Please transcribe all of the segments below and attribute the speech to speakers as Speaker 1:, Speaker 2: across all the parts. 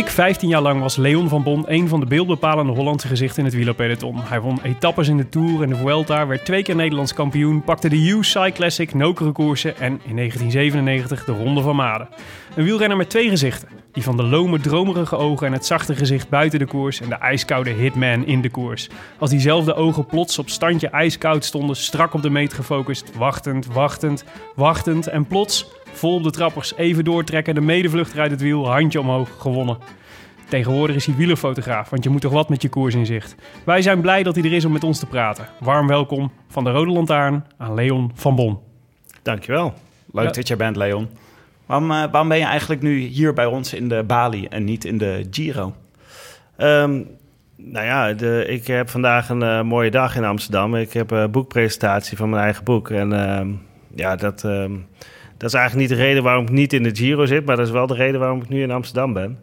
Speaker 1: Dik 15 jaar lang was Leon van Bon een van de beeldbepalende Hollandse gezichten in het wielerpeloton. Hij won etappes in de Tour en de Vuelta, werd twee keer Nederlands kampioen, pakte de UCI Classic, nokere koersen en in 1997 de Ronde van Maden. Een wielrenner met twee gezichten. Die van de lome, dromerige ogen en het zachte gezicht buiten de koers en de ijskoude hitman in de koers. Als diezelfde ogen plots op standje ijskoud stonden, strak op de meet gefocust, wachtend, wachtend, wachtend en plots Vol op de trappers, even doortrekken, de medevluchter uit het wiel, handje omhoog, gewonnen. Tegenwoordig is hij wielerfotograaf, want je moet toch wat met je koers in zicht. Wij zijn blij dat hij er is om met ons te praten. Warm welkom van de Rode Lantaarn aan Leon van Bon.
Speaker 2: Dankjewel. Leuk
Speaker 1: Ja.
Speaker 2: dat je er bent, Leon. Waarom, eh, waarom ben je eigenlijk nu hier bij ons in de Bali en niet in de Giro?
Speaker 3: Ehm, nou ja, de, ik heb vandaag een eh, mooie dag in Amsterdam. Ik heb een boekpresentatie van mijn eigen boek. En ehm, ja, dat, ehm, dat is eigenlijk niet de reden waarom ik niet in de Giro zit. Maar dat is wel de reden waarom ik nu in Amsterdam ben.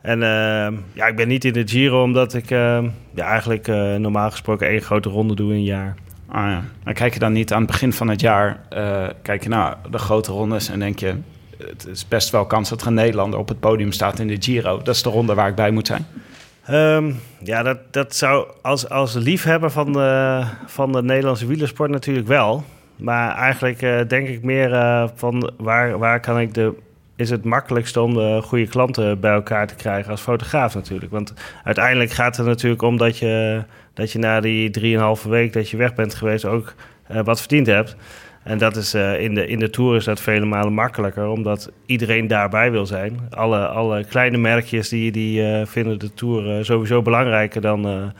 Speaker 3: En ehm, ja, ik ben niet in de Giro omdat ik ehm, ja, eigenlijk eh, normaal gesproken één grote ronde doe in een jaar.
Speaker 2: Ah ja. Maar kijk je dan niet aan het begin van het jaar, eh, kijk je naar de grote rondes en denk je, het is best wel kans dat er een Nederlander op het podium staat in de Giro. Dat is de ronde waar ik bij moet zijn.
Speaker 3: Ehm, ja, dat, dat zou als, als liefhebber van de, van de Nederlandse wielersport natuurlijk wel. Maar eigenlijk eh, denk ik meer eh, van waar, waar kan ik de. Is het makkelijkst om de goede klanten bij elkaar te krijgen als fotograaf natuurlijk. Want uiteindelijk gaat het natuurlijk om dat je, dat je na die drieënhalve week dat je weg bent geweest ook eh, wat verdiend hebt. En dat is in, de, in de Tour is dat vele malen makkelijker, omdat iedereen daarbij wil zijn. Alle, alle kleine merkjes die, die vinden de Tour sowieso belangrijker dan,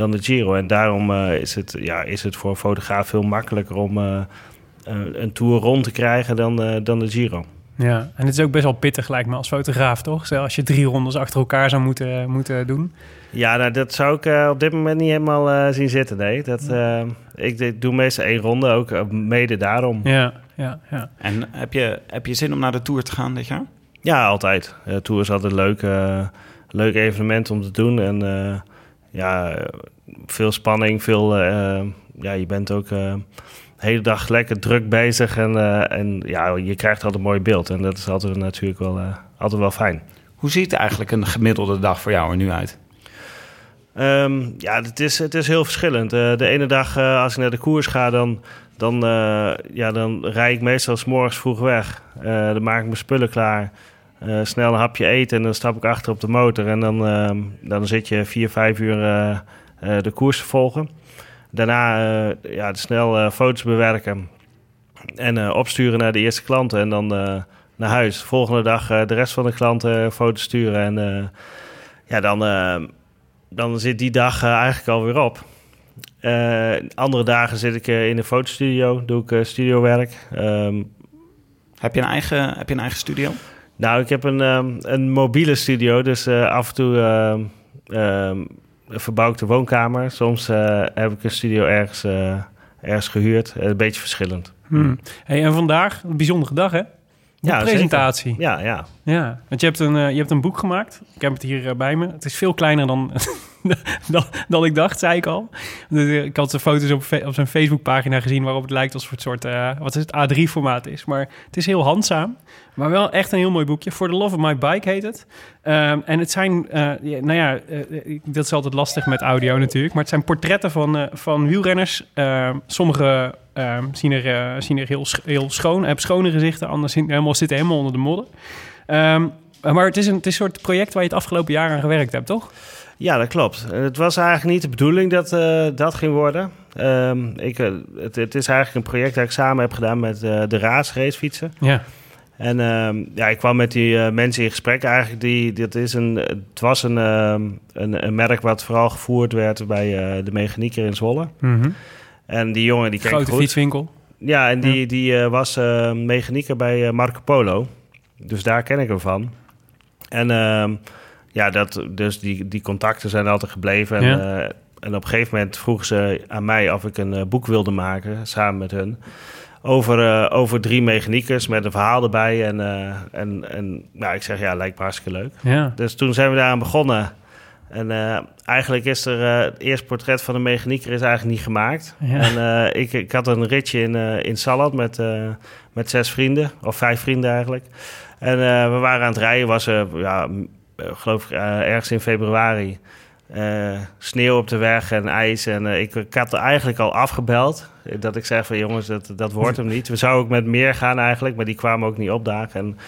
Speaker 3: dan de Giro. En daarom eh, is, het, ja, is het voor een fotograaf veel makkelijker om eh, eh, een Tour rond te krijgen dan, eh, dan de Giro.
Speaker 1: Ja, en het is ook best wel pittig lijkt me als fotograaf, toch? Stel, als je drie rondes achter elkaar zou moeten, moeten doen.
Speaker 3: Ja, nou, dat zou ik eh, op dit moment niet helemaal eh, zien zitten. Nee, dat, ik, ik doe meestal één ronde, ook mede daarom.
Speaker 1: Ja, ja, ja.
Speaker 2: En heb je, heb je zin om naar de Tour te gaan dit jaar?
Speaker 3: Ja, altijd. Uh, Tour is altijd een leuk, eh, leuk evenement om te doen. En eh, ja, eh, veel spanning, veel... eh, ja, je bent ook eh, de hele dag lekker druk bezig. En, eh, en ja, je krijgt altijd een mooi beeld. En dat is altijd natuurlijk wel, eh, altijd wel fijn.
Speaker 2: Hoe ziet eigenlijk een gemiddelde dag voor jou er nu uit?
Speaker 3: Ehm, ja, het is, het is heel verschillend. Eh, de ene dag eh, als ik naar de koers ga, dan, dan, eh, ja, dan rijd ik meestal 's morgens vroeg weg. Eh, dan maak ik mijn spullen klaar. Eh, snel een hapje eten en dan stap ik achter op de motor. En dan, ehm, dan zit je vier, vijf uur eh, eh, de koers te volgen. Daarna ja, snel foto's bewerken. En opsturen naar de eerste klanten. En dan naar huis. Volgende dag de rest van de klanten foto's sturen. En ja, dan, eh, dan zit die dag eigenlijk alweer op. Andere dagen zit ik in de fotostudio, doe ik studiowerk. Ehm,
Speaker 2: Heb je een eigen, heb je een eigen studio?
Speaker 3: Nou, ik heb een, ehm, een mobiele studio, dus eh, af en toe ehm, ehm, verbouw ik de woonkamer. Soms eh, heb ik een studio ergens, eh, ergens gehuurd. Eh, een beetje verschillend.
Speaker 1: Hm. Hey, en vandaag, een bijzondere dag, hè? Een
Speaker 3: Ja,
Speaker 1: presentatie.
Speaker 3: Ja, ja.
Speaker 1: Ja, want je hebt, een, je hebt een boek gemaakt. Ik heb het hier bij me. Het is veel kleiner dan, dan, ik dacht, zei ik al. Dus, eh, Ik had de foto's op, op zijn Facebookpagina gezien... waarop het lijkt alsof het soort eh, wat is het, A3-formaat is. Maar het is heel handzaam. Maar wel echt een heel mooi boekje. For the Love of My Bike heet het. Ehm, en het zijn, eh, nou ja, dat is altijd lastig met audio natuurlijk. Maar het zijn portretten van, van wielrenners. Ehm, sommige ehm, zien er, zien er heel, sch- heel schoon, hebben schone gezichten. Anderen zien, helemaal, zitten helemaal onder de modder. Maar het is, een, het is een soort project waar je het afgelopen jaar aan gewerkt hebt, toch?
Speaker 3: Ja, dat klopt. Het was eigenlijk niet de bedoeling dat uh, dat ging worden. Ehm, ik, uh, het, het, is eigenlijk een project dat ik samen heb gedaan met uh, de racefietsen.
Speaker 1: Ja.
Speaker 3: En ehm, ja, ik kwam met die mensen in gesprek. Eigenlijk, die, dit is een, het was een, ehm, een, een, merk wat vooral gevoerd werd bij de mechanieker in Zwolle.
Speaker 1: Mm -hmm.
Speaker 3: En die jongen die kreeg
Speaker 1: Grote
Speaker 3: goed.
Speaker 1: fietswinkel.
Speaker 3: Ja, en die, die was mechanieker bij Marco Polo. Dus daar ken ik hem van. En ja, dat, dus die, die contacten zijn altijd gebleven. En, eh, en op een gegeven moment vroegen ze aan mij of ik een eh, boek wilde maken, samen met hun. Over, eh, over drie mechaniekers met een verhaal erbij. En, en, en nou, ik zeg ja, lijkt me hartstikke leuk.
Speaker 1: Ja.
Speaker 3: Dus toen zijn we daaraan begonnen. En eigenlijk is er het eerste portret van een mechanieker is eigenlijk niet gemaakt.
Speaker 1: Ja.
Speaker 3: En ik, ik had een ritje in, in Salland met, met zes vrienden, of vijf vrienden eigenlijk. En we waren aan het rijden, was er, ja, geloof ik, eh, ergens in februari. eh, sneeuw op de weg en ijs. En eh, ik, ik had er eigenlijk al afgebeld. eh, Dat ik zei van jongens, dat, dat wordt hem niet. We zouden ook met meer gaan eigenlijk, maar die kwamen ook niet opdagen. En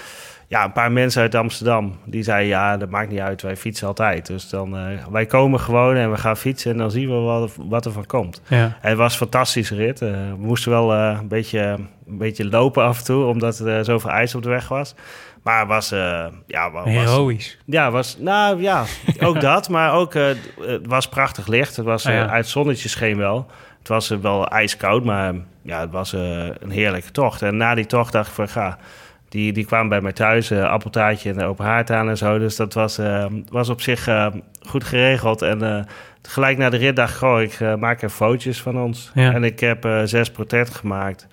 Speaker 3: ja, een paar mensen uit Amsterdam. Die zeiden, ja, dat maakt niet uit. Wij fietsen altijd. Dus dan, eh, wij komen gewoon en we gaan fietsen. En dan zien we wat, wat er van komt.
Speaker 1: Ja.
Speaker 3: En het was een fantastische rit. Eh, we moesten wel eh, een, beetje, een beetje lopen af en toe. Omdat er eh, zoveel ijs op de weg was. Maar was... eh, ja, wa- was,
Speaker 1: Heroïs.
Speaker 3: ja, was, nou ja, ook dat. Maar ook, eh, het was prachtig licht. Het was
Speaker 1: Ah, ja.
Speaker 3: eh, uit zonnetje scheen wel. Het was wel ijskoud, maar ja, het was een heerlijke tocht. En na die tocht dacht ik van, ga... Die, die kwamen bij mij thuis, appeltaartje en open haard aan en zo. Dus dat was, was op zich goed geregeld. En gelijk na de rit dacht ik, goh, ik maak even fotootjes van ons.
Speaker 1: Ja.
Speaker 3: En ik heb zes portretten gemaakt.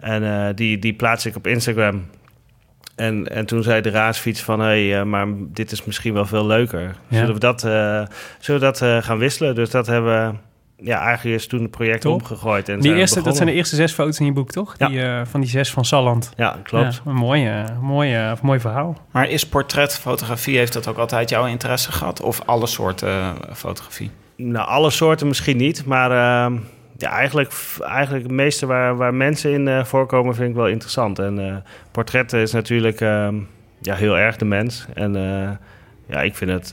Speaker 3: En die, die plaats ik op Instagram. En, en toen zei de raadsfiets van... hé, hey, eh, maar dit is misschien wel veel leuker.
Speaker 1: Ja.
Speaker 3: Zullen we dat, eh, zullen we dat eh, gaan wisselen? Dus dat hebben we... Ja, eigenlijk is toen het project
Speaker 1: Top.
Speaker 3: omgegooid. En
Speaker 1: Die
Speaker 3: zijn
Speaker 1: eerste, dat zijn de eerste zes foto's in je boek, toch?
Speaker 3: Ja.
Speaker 1: Die, eh, van die zes van Salland.
Speaker 3: Ja, klopt.
Speaker 1: Ja, een mooi, eh, mooi, mooi verhaal.
Speaker 2: Maar is portretfotografie, heeft dat ook altijd jouw interesse gehad? Of alle soorten eh, fotografie?
Speaker 3: Nou, alle soorten misschien niet, maar ehm, ja, eigenlijk, eigenlijk het meeste waar, waar mensen in eh, voorkomen vind ik wel interessant. En eh, portretten is natuurlijk ehm, ja, heel erg de mens. En eh, ja, ik vind, het,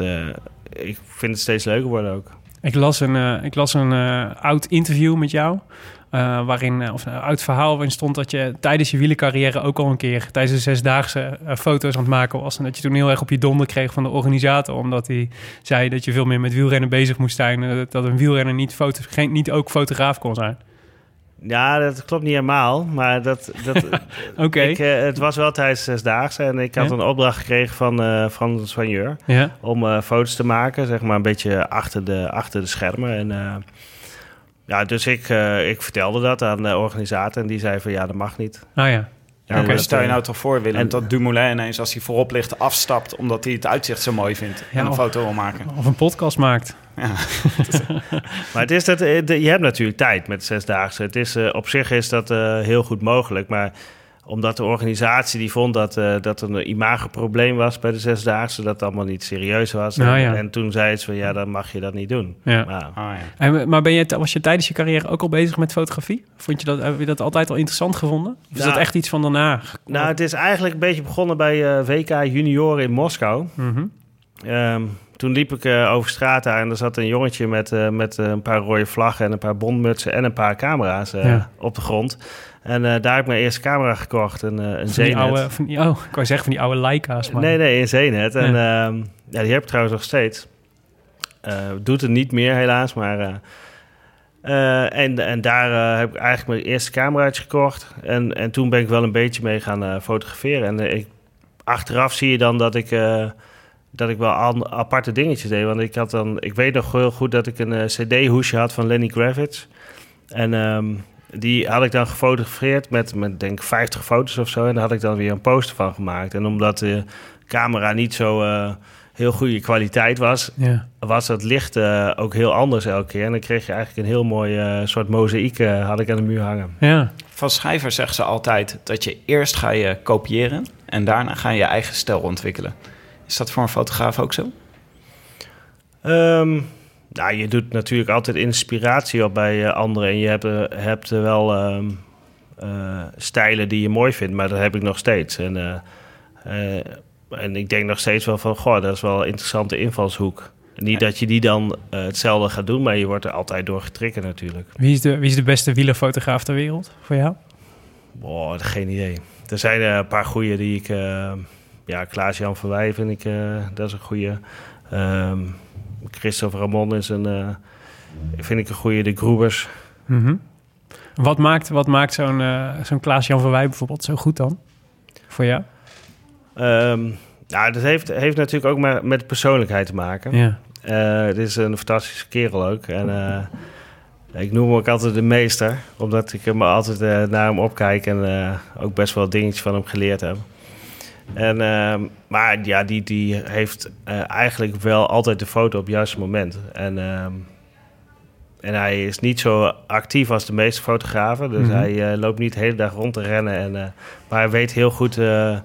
Speaker 3: ik vind het steeds leuker worden ook.
Speaker 1: Ik las een, ik las een oud interview met jou. Eh, waarin, eh, of een oud verhaal waarin stond dat je tijdens je wielencarrière ook al een keer tijdens de zesdaagse eh, foto's aan het maken was. En dat je toen heel erg op je donder kreeg van de organisator. Omdat hij zei dat je veel meer met wielrennen bezig moest zijn. dat- een wielrenner niet, foto, geen, niet ook fotograaf kon zijn.
Speaker 3: Ja, dat klopt niet helemaal, maar dat, dat,
Speaker 1: Oké.
Speaker 3: ik, eh, het was wel tijdens zesdaagse. En ik had
Speaker 1: Ja.
Speaker 3: een opdracht gekregen van eh Frans van Jeur.
Speaker 1: Ja.
Speaker 3: om eh, foto's te maken, zeg maar een beetje achter de, achter de schermen. En eh, ja, dus ik, eh, ik vertelde dat aan de organisator en die zei van ja, dat mag niet.
Speaker 1: Ah ja.
Speaker 2: Ja, stel je
Speaker 3: eh,
Speaker 2: nou toch voor, Willem,
Speaker 3: en-
Speaker 2: dat Dumoulin ineens als hij voorop ligt afstapt... omdat hij het uitzicht zo mooi vindt
Speaker 1: Ja,
Speaker 2: en een
Speaker 1: of-
Speaker 2: foto wil maken.
Speaker 1: Of een podcast maakt.
Speaker 3: Maar het is dat, eh, je hebt natuurlijk tijd met zesdaagse. Het is, op zich is dat eh, heel goed mogelijk, maar omdat de organisatie die vond dat, eh dat er een imagoprobleem was bij de zesdaagse, dat het allemaal niet serieus was.
Speaker 1: Nou
Speaker 3: en,
Speaker 1: ja.
Speaker 3: en toen zei ze van ja, dan mag je dat niet doen.
Speaker 1: Ja.
Speaker 3: Maar,
Speaker 2: Ah, ja.
Speaker 1: En, maar ben je, was je tijdens je carrière ook al bezig met fotografie? Vond je dat, heb je dat altijd al interessant gevonden? Of is
Speaker 3: Nou,
Speaker 1: dat echt iets van daarna?
Speaker 3: nou, het is eigenlijk een beetje begonnen bij eh, WK Junioren in Moskou.
Speaker 1: Mhm.
Speaker 3: Ehm, toen liep ik eh, over straat daar en er zat een jongetje met, eh, met eh, een paar rode vlaggen en een paar bondmutsen en een paar camera's eh,
Speaker 1: Ja.
Speaker 3: op de grond. En eh, daar heb ik mijn eerste camera gekocht, een, eh, een
Speaker 1: Van die
Speaker 3: Zenet.
Speaker 1: oude, van die, oh, ik wou zeggen van die oude Leica's. Maar...
Speaker 3: Nee, nee, een Zenet. En ehm, ja, die heb ik trouwens nog steeds. Eh, doet het niet meer helaas, maar... en, en daar heb ik eigenlijk mijn eerste cameraatje gekocht. En, en toen ben ik wel een beetje mee gaan fotograferen. En ik, achteraf zie je dan dat ik, dat ik wel aparte dingetjes deed. Want ik, had dan, ik weet nog heel goed dat ik een cd-hoesje had van Lenny Kravitz. En ehm, die had ik dan gefotografeerd met, met denk ik 50 foto's of zo. En daar had ik dan weer een poster van gemaakt. En omdat de camera niet zo eh, heel goede kwaliteit was,
Speaker 1: Ja.
Speaker 3: was het licht eh, ook heel anders elke keer. En dan kreeg je eigenlijk een heel mooi eh, soort mozaïek eh, had ik aan de muur hangen.
Speaker 1: Ja.
Speaker 2: Van schrijvers zeggen ze altijd dat je eerst ga je kopiëren... en daarna ga je je eigen stijl ontwikkelen. Is dat voor een fotograaf ook zo?
Speaker 3: Ehm, nou, je doet natuurlijk altijd inspiratie op bij eh, anderen. En je hebt, eh, hebt er wel ehm, eh, stijlen die je mooi vindt, maar dat heb ik nog steeds. En, eh, eh, en ik denk nog steeds wel van, goh, dat is wel een interessante invalshoek. Niet dat je die dan eh, hetzelfde gaat doen, maar je wordt er altijd door getriggerd natuurlijk.
Speaker 1: Wie is de, wie is de beste wielerfotograaf ter wereld voor jou?
Speaker 3: Boah, geen idee. Er zijn eh, een paar goede die ik... eh, ja, Klaas-Jan Verwij vind ik... eh, dat is een goede. Ehm Christophe Ramon is een... eh, vind ik een goede. De Groebers.
Speaker 1: Mhm. Wat maakt, wat maakt zo'n eh, zo'n Klaas-Jan van Wij bijvoorbeeld zo goed dan? Voor jou?
Speaker 3: Ehm ja, dat heeft, heeft natuurlijk ook maar met persoonlijkheid te maken.
Speaker 1: Ja.
Speaker 3: Het is een fantastische kerel ook. En ik noem hem ook altijd de meester. Omdat ik hem altijd naar hem opkijk en ook best wel dingetjes van hem geleerd heb. En, ehm, maar ja, die, die heeft eh, eigenlijk wel altijd de foto op het juiste moment. En, ehm, en hij is niet zo actief als de meeste fotografen. Dus
Speaker 1: Mhm.
Speaker 3: hij eh, loopt niet de hele dag rond te rennen. En, eh, maar hij weet heel goed eh,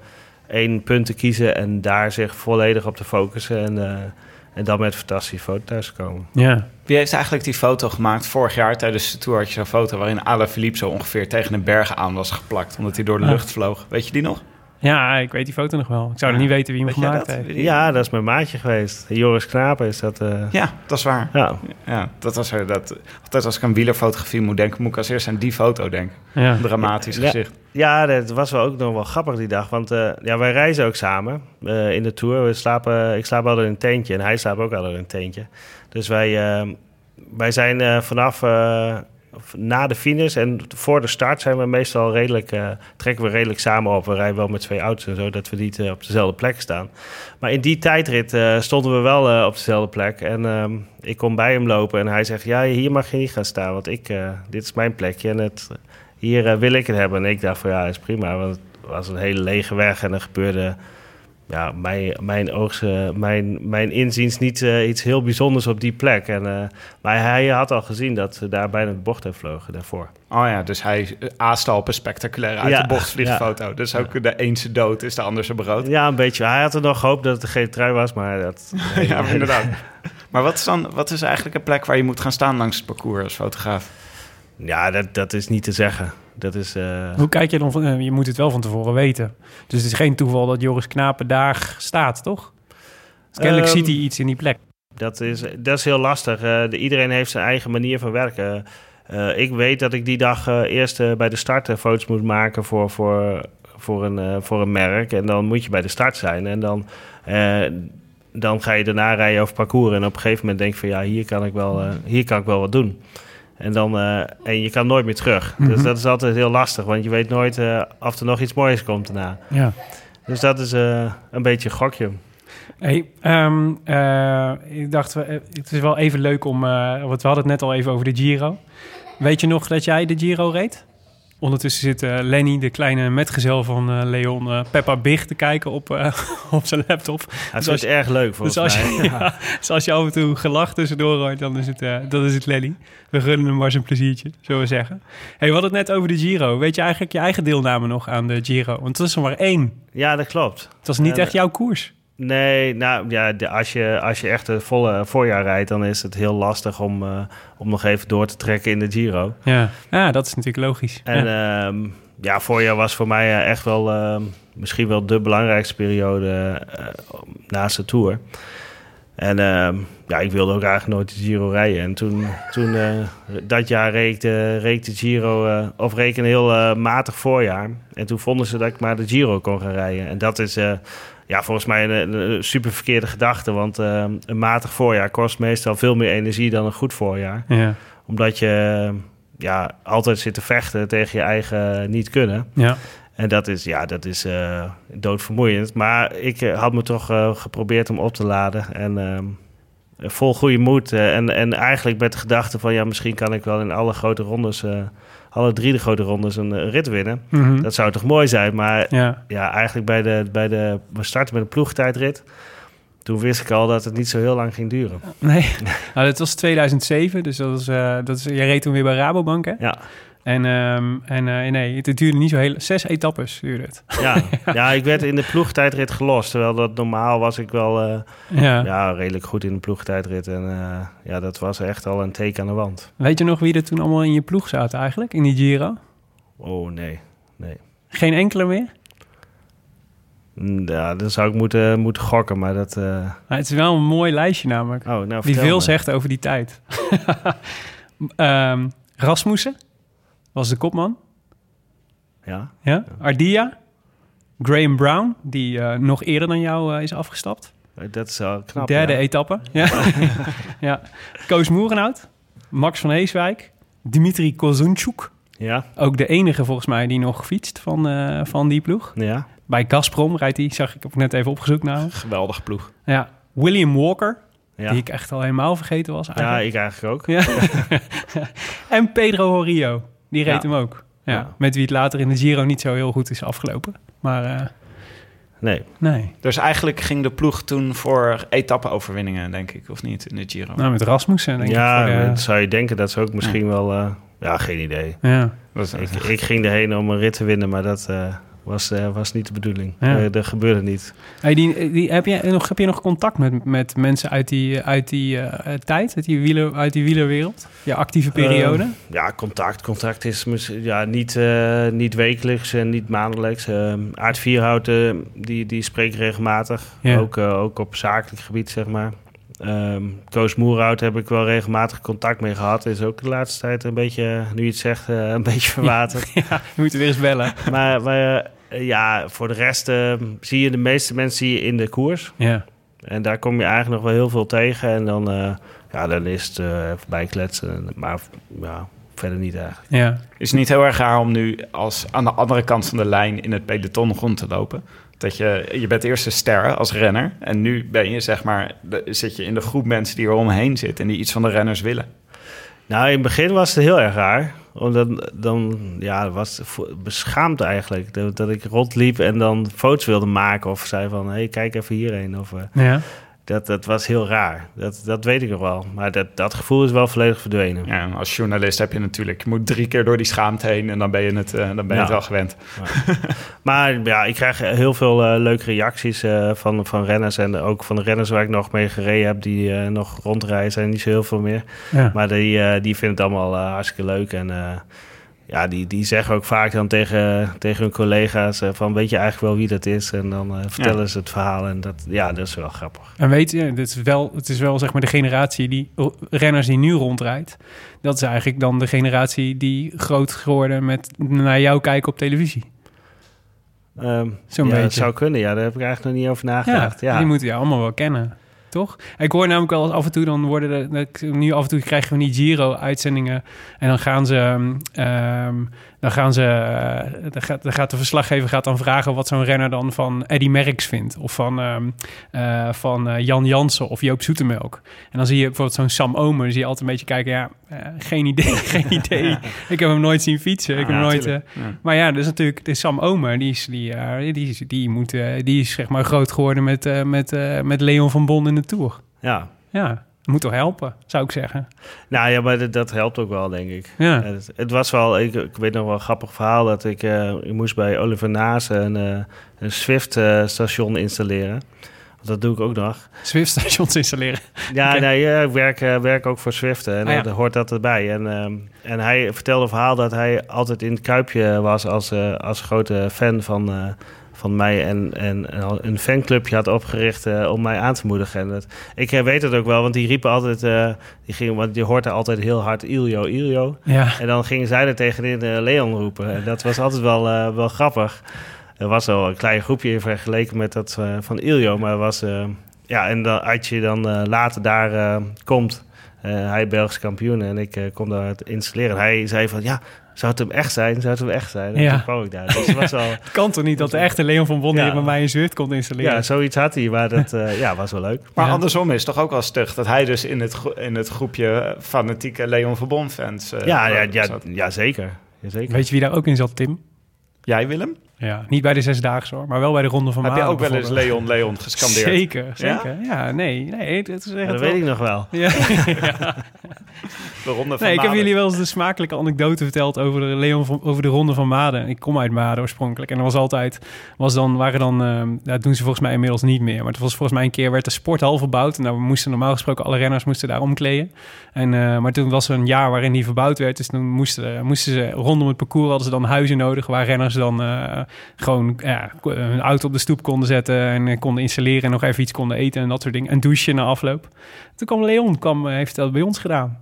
Speaker 3: één punt te kiezen en daar zich volledig op te focussen. En, eh, en dan met fantastische foto thuis te komen.
Speaker 1: Ja.
Speaker 2: Wie heeft eigenlijk die foto gemaakt? Vorig jaar tijdens de Tour had je zo'n foto... waarin Alain Philippe zo ongeveer tegen een berg aan was geplakt... omdat hij door de lucht vloog. Weet je die nog?
Speaker 1: Ja, ik weet die foto nog wel. Ik zou er niet weten wie hem
Speaker 2: Weet
Speaker 1: gemaakt heeft.
Speaker 3: Ja, dat is mijn maatje geweest. Joris Knapen is dat. eh,
Speaker 2: Ja, dat is waar.
Speaker 3: ja.
Speaker 2: Ja, dat was er. Dat, altijd als ik aan wielerfotografie moet denken... moet ik als eerst aan die foto denken.
Speaker 1: Ja.
Speaker 2: Een dramatisch
Speaker 3: Ja.
Speaker 2: gezicht.
Speaker 3: ja, dat was wel ook nog wel grappig die dag. Want eh, ja, wij reizen ook samen eh, in de tour. We slapen, ik slaap altijd in een tentje en hij slaapt ook altijd in een tentje. Dus wij, wij zijn eh, vanaf eh, na de finish en voor de start zijn we meestal redelijk, eh, trekken we redelijk samen op. We rijden wel met twee auto's en zo, dat we niet eh, op dezelfde plek staan. Maar in die tijdrit eh, stonden we wel op dezelfde plek. En ehm, ik kom bij hem lopen en hij zegt, ja, hier mag je niet gaan staan, want ik, dit is mijn plekje en het, hier wil ik het hebben. En ik dacht van, ja, is prima, want het was een hele lege weg en er gebeurde ja, mijn, mijn, oogst, eh, mijn, mijn inziens niet eh, iets heel bijzonders op die plek. En, eh, maar hij had al gezien dat ze daar bijna de bocht heeft vlogen daarvoor.
Speaker 2: Oh ja, dus hij aaste al op een spectaculaire uit
Speaker 3: Ja,
Speaker 2: de bocht vliegt
Speaker 3: ja.
Speaker 2: foto. Dus ook de een zijn dood is de ander zijn brood.
Speaker 3: Ja, een beetje. Hij had er nog gehoopt dat het een gele trui was, maar dat...
Speaker 2: Ja, maar inderdaad. Maar wat is dan wat is eigenlijk een plek waar je moet gaan staan langs het parcours als fotograaf?
Speaker 3: Ja, dat, dat is niet te zeggen. Dat is... eh,
Speaker 1: Hoe kijk je dan van... eh, je moet het wel van tevoren weten. Dus het is geen toeval dat Joris Knapen daar staat, toch? Dus kennelijk
Speaker 3: Ehm,
Speaker 1: ziet hij iets in die plek.
Speaker 3: Dat is, dat is heel lastig. Eh, de, iedereen heeft zijn eigen manier van werken. Ik weet dat ik die dag eerst bij de start foto's moet maken voor, voor, voor, een, voor een merk. En dan moet je bij de start zijn. En dan, dan ga je daarna rijden over parcours. En op een gegeven moment denk je van ja, hier kan ik wel, hier kan ik wel wat doen. En, dan, eh, en je kan nooit meer terug. Dus
Speaker 1: Mhm.
Speaker 3: dat is altijd heel lastig. Want je weet nooit eh, of er nog iets moois komt daarna.
Speaker 1: Ja.
Speaker 3: Dus dat is eh, een beetje een gokje.
Speaker 1: Hey, ehm, eh, ik dacht, het is wel even leuk om... want we hadden het net al even over de Giro. Weet je nog dat jij de Giro reed? Ondertussen zit eh, Lenny, de kleine metgezel van eh, Leon, eh, Peppa Big te kijken op, op zijn laptop.
Speaker 3: Hij
Speaker 1: Dus
Speaker 3: het erg leuk volgens
Speaker 1: Dus als,
Speaker 3: mij.
Speaker 1: je, ja, dus als je af en toe gelacht tussendoor hoort, dan is het, dat is het Lenny. We gunnen hem maar zijn pleziertje, zullen we zeggen. Hey, we hadden het net over de Giro. Weet je eigenlijk je eigen deelname nog aan de Giro? Want het is er maar één.
Speaker 3: Ja, dat klopt.
Speaker 1: Het was niet echt jouw koers.
Speaker 3: Nee, nou ja, de- als je, als je echt het volle voorjaar rijdt, dan is het heel lastig om, eh, om nog even door te trekken in de Giro.
Speaker 1: Ja, ja dat is natuurlijk logisch.
Speaker 3: En
Speaker 1: ja.
Speaker 3: ja, ja voorjaar was voor mij eh, echt wel ehm, misschien wel de belangrijkste periode eh, naast de Tour. En ehm, ja, ik wilde ook eigenlijk nooit de Giro rijden. En toen, toen dat jaar reed ik de, de Giro, of reed ik een heel matig voorjaar. En toen vonden ze dat ik maar de Giro kon gaan rijden. En dat is... ja, volgens mij een, een super verkeerde gedachte. Want eh, een matig voorjaar kost meestal veel meer energie dan een goed voorjaar.
Speaker 1: ja,
Speaker 3: Omdat je ja, altijd zit te vechten tegen je eigen niet kunnen.
Speaker 1: ja.
Speaker 3: En dat is, ja, dat is eh, doodvermoeiend. Maar ik eh, had me toch geprobeerd om op te laden. En vol goede moed. en, en eigenlijk met de gedachte van... ja, misschien kan ik wel in alle grote rondes... alle drie de grote rondes een, eh, rit winnen.
Speaker 1: Mhm.
Speaker 3: Dat zou toch mooi zijn. Maar
Speaker 1: ja.
Speaker 3: ja, eigenlijk bij de, bij de... We starten met een ploegtijdrit. Toen wist ik al dat het niet zo heel lang ging duren.
Speaker 1: Nee, nou, dat was 2007. Dus dat is, eh, dat is, jij reed toen weer bij Rabobank, hè?
Speaker 3: Ja,
Speaker 1: En, ehm, en eh, nee, het duurde niet zo heel... Zes etappes duurde het.
Speaker 3: ja. ja, ik werd in de ploegtijdrit gelost. Terwijl dat normaal was ik wel... eh,
Speaker 1: Ja.
Speaker 3: ja, redelijk goed in de ploegtijdrit. En eh, ja, dat was echt al een teken aan de wand.
Speaker 1: Weet je nog wie er toen allemaal in je ploeg zaten eigenlijk, in die Giro?
Speaker 3: Oh nee, nee.
Speaker 1: Geen enkele meer?
Speaker 3: Mm, Ja, dan zou ik moeten, moeten gokken, maar dat...
Speaker 1: Nou, het is wel een mooi lijstje namelijk.
Speaker 3: Oh, nou,
Speaker 1: die veel
Speaker 3: me.
Speaker 1: zegt over die tijd. Ehm, Rasmussen was de kopman.
Speaker 3: Ja,
Speaker 1: Ja. Ardia. Graham Brown, die eh, nog eerder dan jou eh, is afgestapt.
Speaker 3: dat is knap.
Speaker 1: Derde
Speaker 3: ja.
Speaker 1: etappe. Ja. ja. Koos Moerenhout. Max van Heeswijk. Dimitri Kozunchuk.
Speaker 3: Ja,
Speaker 1: Ook de enige volgens mij die nog fietst van, eh, van die ploeg.
Speaker 3: ja.
Speaker 1: Bij Gazprom rijdt hij, zag ik, heb ik net even opgezocht nou.
Speaker 2: Geweldig ploeg.
Speaker 1: Ja. William Walker,
Speaker 3: Ja.
Speaker 1: die ik echt al helemaal vergeten was
Speaker 3: ja,
Speaker 1: eigenlijk.
Speaker 3: ik eigenlijk ook.
Speaker 1: Ja. en Pedro Horio, die reed
Speaker 3: Ja.
Speaker 1: hem ook. Ja.
Speaker 3: Ja.
Speaker 1: Met wie het later in de Giro niet zo heel goed is afgelopen. Maar eh,
Speaker 3: Nee.
Speaker 1: nee,
Speaker 2: Dus eigenlijk ging de ploeg toen voor etappe-overwinningen, denk ik, of niet, in de Giro?
Speaker 1: nou met Rasmussen denk
Speaker 3: ja,
Speaker 1: ik. De-
Speaker 3: dat zou je denken dat ze ook misschien wel... eh, ja, geen idee.
Speaker 1: ja.
Speaker 3: Ik, ik ging erheen om een rit te winnen, maar dat eh, was, eh, was niet de bedoeling.
Speaker 1: Ja.
Speaker 3: Eh, dat gebeurde niet.
Speaker 1: Hey, die, die, heb, je nog, heb je nog contact met, met mensen uit die, uit die eh, tijd, uit die, wieler, uit die wielerwereld? Je actieve periode?
Speaker 3: Ja, contact. Contact is ja, niet, niet wekelijks en niet maandelijks. Aard Vierhout, eh, die, die spreekt regelmatig.
Speaker 1: Ja.
Speaker 3: Ook, ook op zakelijk gebied, zeg maar. Ehm Koos Moerhout heb ik wel regelmatig contact mee gehad. Is ook de laatste tijd een beetje, nu je het zegt, een beetje verwaterd.
Speaker 1: ja, we moeten weer eens bellen.
Speaker 3: maar maar ja, voor de rest eh, zie je de meeste mensen zie je in de koers.
Speaker 1: Ja.
Speaker 3: En daar kom je eigenlijk nog wel heel veel tegen. En dan, eh, ja, dan is het eh, even bijkletsen. Maar ja, verder niet eigenlijk.
Speaker 1: ja.
Speaker 2: Is het niet heel erg raar om nu als aan de andere kant van de lijn in het peloton rond te lopen? Dat je, je bent eerst een ster als renner en nu ben je zeg maar, de- zit je in de groep mensen die er omheen zitten en die iets van de renners willen.
Speaker 3: Nou, in het begin was het heel erg raar. Omdat dan, ja, was beschaamd eigenlijk. Dat, dat ik rondliep en dan foto's wilde maken. Of zei van, hé, hey, kijk even hierheen. Of, eh,
Speaker 1: ja.
Speaker 3: Dat, dat was heel raar. Dat, dat weet ik nog wel. Maar dat, dat gevoel is wel volledig verdwenen.
Speaker 2: Ja, en als journalist heb je natuurlijk, je moet drie keer door die schaamte heen en dan ben je het, eh, dan ben je
Speaker 3: Ja.
Speaker 2: het wel gewend.
Speaker 3: Maar ja, ik krijg heel veel eh, leuke reacties eh, van, van renners. En ook van de renners waar ik nog mee gereden heb, die eh, nog rondrijden, zijn niet zo heel veel meer.
Speaker 1: ja.
Speaker 3: Maar die, die vinden het allemaal hartstikke leuk. En eh, ja, die, die zeggen ook vaak dan tegen, tegen hun collega's eh, van weet je eigenlijk wel wie dat is? En dan eh, vertellen ze het verhaal. En dat, ja, dat is wel grappig.
Speaker 1: En weet je, dit is wel, het is wel zeg maar de generatie die renners die nu rondrijdt. Dat is eigenlijk dan de generatie die groot geworden met naar jou kijken op televisie.
Speaker 3: Ehm
Speaker 1: Zo'n
Speaker 3: ja,
Speaker 1: beetje.
Speaker 3: Dat zou kunnen, ja. Daar heb ik eigenlijk nog niet over nagedacht. Ja,
Speaker 1: die moeten je allemaal wel kennen. Toch? Ik hoor namelijk wel af en toe, dan worden de, nu af en toe krijgen we die Giro-uitzendingen. En dan gaan ze, ehm, dan gaan ze, eh, dan gaat, dan gaat de verslaggever gaat dan vragen wat zo'n renner dan van Eddy Merckx vindt. Of van, ehm, eh, van eh, Jan Jansen of Joop Zoetemelk. En dan zie je bijvoorbeeld zo'n Sam Omer, dan zie je altijd een beetje kijken, ja, geen idee, geen idee. Ik heb hem nooit zien fietsen. Ik heb
Speaker 2: Ja,
Speaker 1: nooit...
Speaker 2: Ja.
Speaker 1: maar ja, dus natuurlijk de Sam Omer, die is, die, die, die, moet, die is zeg maar groot geworden met, met, met Leon van Bon in de Tour.
Speaker 3: ja.
Speaker 1: Ja, moet toch helpen, zou ik zeggen.
Speaker 3: Nou ja, maar dat, dat helpt ook wel, denk ik.
Speaker 1: Ja.
Speaker 3: Het, het was wel, ik, ik weet nog wel een grappig verhaal... dat ik, eh, ik moest bij Oliver Naas een, eh, een Swift-station installeren. Dat doe ik ook nog.
Speaker 1: Swift-stations installeren.
Speaker 3: Ja, nee, ik werk, eh, werk ook voor Swift en
Speaker 1: Ah, ja.
Speaker 3: hoort dat erbij. En, ehm, en hij vertelde een verhaal dat hij altijd in het Kuipje was als, als grote fan van, van mij. En, en een fanclubje had opgericht eh, om mij aan te moedigen. En dat, ik eh, weet het ook wel, want die riepen altijd, eh, die gingen, want je hoort altijd heel hard Ilio, Ilio.
Speaker 1: Ja,
Speaker 3: En dan gingen zij er tegenin eh, Leon roepen. En dat was altijd wel, wel grappig. Er was wel een klein groepje vergeleken met dat van Ilio. Maar was, ja, en dan, als je dan later daar komt, hij Belgisch kampioen en ik kom daar het installeren. En hij zei van, ja, zou het hem echt zijn? Zou het hem echt zijn? En
Speaker 1: Ja.
Speaker 3: toen kwam ik daar. Dus het was wel,
Speaker 1: het kan toch niet dat de echte Leon van Bon
Speaker 3: Ja.
Speaker 1: hier bij mij een Zwift komt installeren?
Speaker 3: ja, zoiets had hij. Maar dat eh, ja, was wel leuk.
Speaker 2: Maar
Speaker 1: Ja.
Speaker 2: andersom is het toch ook wel stug dat hij dus in het, in het groepje fanatieke Leon Verbon fans eh,
Speaker 3: Ja, ja, ja, ja, zeker. Ja, zeker.
Speaker 1: Weet je wie daar ook in zat, Tim?
Speaker 2: Jij Willem?
Speaker 1: Ja, niet bij de Zesdaagse hoor, maar wel bij de Ronde van
Speaker 2: Heb je ook wel eens. Leon Leon gescandeerd?
Speaker 1: Zeker, zeker. Ja, nee, nee, het is echt
Speaker 3: Ja, dat
Speaker 1: wel-
Speaker 3: weet ik nog wel.
Speaker 1: Ja.
Speaker 2: De ronde van
Speaker 1: Nee, ik heb jullie wel eens de smakelijke anekdote verteld over de Leon van, over de ronde van Maden. Ik kom uit Maden oorspronkelijk en er was altijd was dan waren dan ehm, dat doen ze volgens mij inmiddels niet meer, maar het was volgens mij een keer werd de sporthal verbouwd en daar moesten normaal gesproken alle renners moesten daar omkleden. En eh, maar toen was er een jaar waarin die verbouwd werd, dus toen moesten, moesten ze rondom het parcours hadden ze dan huizen nodig waar renners dan eh, gewoon ja, een auto op de stoep konden zetten en eh, konden installeren en nog even iets konden eten en dat soort dingen. En douchen na afloop. Toen kwam Leon, kwam, eh, heeft dat bij ons gedaan.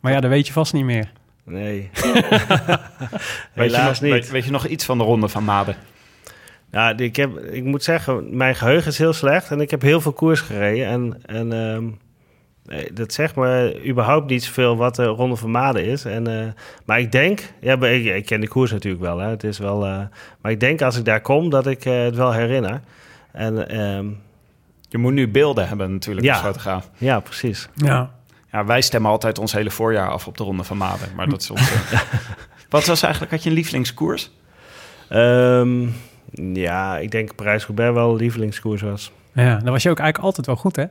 Speaker 1: Maar ja, dat weet je vast niet meer.
Speaker 3: Nee.
Speaker 2: Weet je,
Speaker 3: Helaas
Speaker 2: nog,
Speaker 3: niet.
Speaker 2: weet, weet je nog iets van de ronde van Maden?
Speaker 3: Ja, ik, heb, ik moet zeggen, mijn geheugen is heel slecht en ik heb heel veel koers gereden. En, en ehm, nee, dat zegt me überhaupt niet zoveel wat de Ronde van Maden is. En, eh, maar ik denk, ja, ik, ik ken de koers natuurlijk wel, hè, het is wel, eh, maar ik denk als ik daar kom dat ik eh, het wel herinner. En ehm,
Speaker 2: Je moet nu beelden hebben natuurlijk
Speaker 3: Ja.
Speaker 2: als fotograaf.
Speaker 3: ja, precies.
Speaker 1: Ja.
Speaker 2: Ja, wij stemmen altijd ons hele voorjaar af op de ronde van Maden. Maar dat is onze... Wat was eigenlijk, had je een lievelingskoers?
Speaker 3: Ehm, ja, ik denk Parijs-Roubaix wel lievelingskoers was.
Speaker 1: ja, dan was je ook eigenlijk altijd wel goed, hè?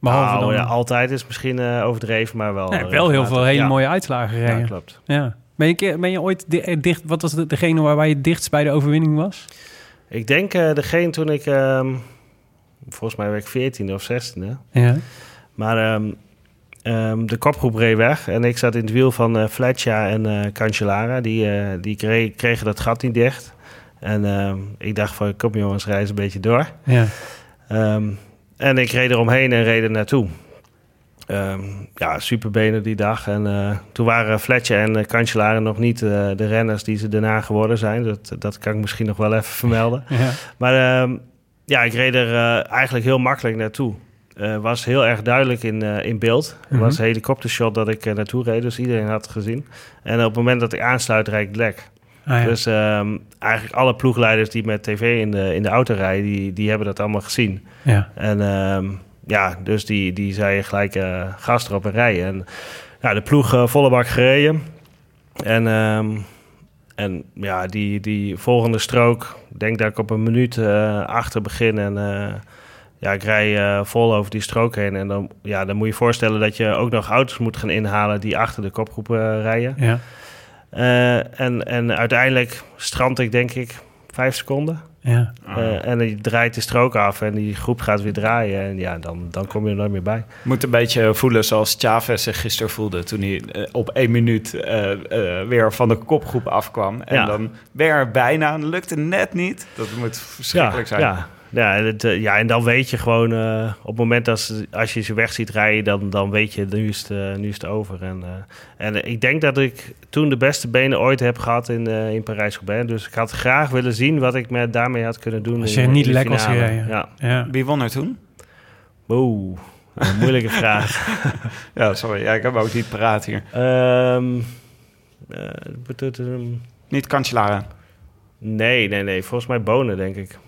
Speaker 1: Behalve
Speaker 3: Nou,
Speaker 1: dan...
Speaker 3: ja, altijd is misschien eh, overdreven, maar wel.
Speaker 1: Ja,
Speaker 3: eh,
Speaker 1: wel heel veel hele
Speaker 3: Ja.
Speaker 1: mooie uitslagen gereden.
Speaker 3: Ja,
Speaker 1: Ja,
Speaker 3: klopt.
Speaker 1: Ben, je, een keer- ben je ooit di- eh, dicht... Wat was de, degene waar, waar je dichtst bij de overwinning was?
Speaker 3: Ik denk eh, degene toen ik, ehm, volgens mij werd ik 14e of 16e.
Speaker 1: Ja.
Speaker 3: Maar ehm, ehm, de kopgroep reed weg en ik zat in het wiel van eh Fletcher en eh Cancellara. Die, eh, die kre- kregen dat gat niet dicht. En ehm, ik dacht van, kom jongens, reis een beetje door.
Speaker 1: Ja.
Speaker 3: Ehm, en ik reed eromheen en reed er naartoe. Ehm, ja, superbenen die dag. En eh, toen waren Fletcher en uh, nog niet eh, de renners die ze daarna geworden zijn. Dat, dat kan ik misschien nog wel even vermelden.
Speaker 1: ja.
Speaker 3: Maar ehm, ja, ik reed er eigenlijk heel makkelijk naartoe. Was heel erg duidelijk in, in beeld. Het
Speaker 1: Mhm.
Speaker 3: was een helikoptershot dat ik naartoe reed, dus iedereen had het gezien. En op het moment dat ik aansluit, rijd ik lek.
Speaker 1: Ah, ja.
Speaker 3: Dus ehm, eigenlijk alle ploegleiders die met tv in de, in de auto rijden, die, die hebben dat allemaal gezien.
Speaker 1: ja.
Speaker 3: En ehm, ja, dus die, die zeiden gelijk eh gas erop en rijden. En ja, de ploeg eh, volle bak gereden. En, ehm, en ja, die, die volgende strook, ik denk dat ik op een minuut eh, achter begin. En ja, ik rij vol over die strook heen. En dan, ja, dan moet je je voorstellen dat je ook nog auto's moet gaan inhalen die achter de kopgroep rijden.
Speaker 1: ja.
Speaker 3: Eh, en, en uiteindelijk strand ik denk ik vijf seconden.
Speaker 1: ja.
Speaker 3: Eh, en je draait de strook af en die groep gaat weer draaien. En ja, dan, dan kom je er nooit meer bij.
Speaker 2: Moet een beetje voelen zoals Chavez zich gisteren voelde... toen hij eh, op één minuut eh, eh, weer van de kopgroep afkwam. En
Speaker 3: Ja.
Speaker 2: dan weer bijna, en lukte net niet. Dat moet verschrikkelijk zijn.
Speaker 3: Ja, ja, het, eh, ja, en dan weet je gewoon... eh, op het moment als, als je ze weg ziet rijden... dan, dan weet je, nu is het, eh, nu is het over. En, eh, en ik denk dat ik toen de beste benen ooit heb gehad in, eh, in Parijs-Roubaix. Dus ik had graag willen zien wat ik met, daarmee had kunnen doen.
Speaker 1: Als
Speaker 3: in-
Speaker 1: je niet
Speaker 3: in de
Speaker 1: lek was gereden.
Speaker 3: Ja.
Speaker 1: ja.
Speaker 2: Wie won er toen?
Speaker 3: Oeh, een moeilijke vraag.
Speaker 2: Ja, sorry. Ja, ik heb ook niet paraat hier.
Speaker 3: Ehm eh, bedoel-
Speaker 2: Niet Cancellara.
Speaker 3: nee, nee, nee. Volgens mij Bonen, denk ik.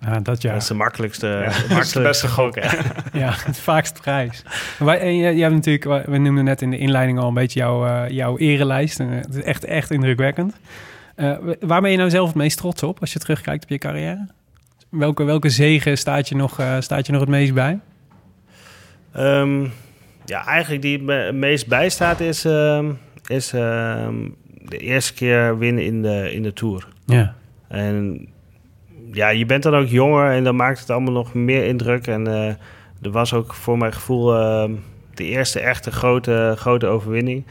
Speaker 1: Ja, dat ja.
Speaker 3: Dat is de makkelijkste,
Speaker 2: Ja,
Speaker 3: de makkelijkste
Speaker 2: beste
Speaker 3: gok. hè.
Speaker 1: Ja, het vaakst prijs. Wij, en je, je hebt natuurlijk, we noemden net in de inleiding al een beetje jouw, eh, jouw erelijst. En, eh, het is echt, echt indrukwekkend. Eh, waar ben je nou zelf het meest trots op als je terugkijkt op je carrière? Welke, welke zegen staat je, nog, eh, staat je nog het meest bij?
Speaker 3: Ehm, ja, eigenlijk die me het meest bijstaat is, ehm, is ehm, de eerste keer winnen in de, in de Tour.
Speaker 1: Ja,
Speaker 3: En ja, je bent dan ook jonger en dan maakt het allemaal nog meer indruk. En eh, er was ook voor mijn gevoel ehm, de eerste echte grote, grote overwinning.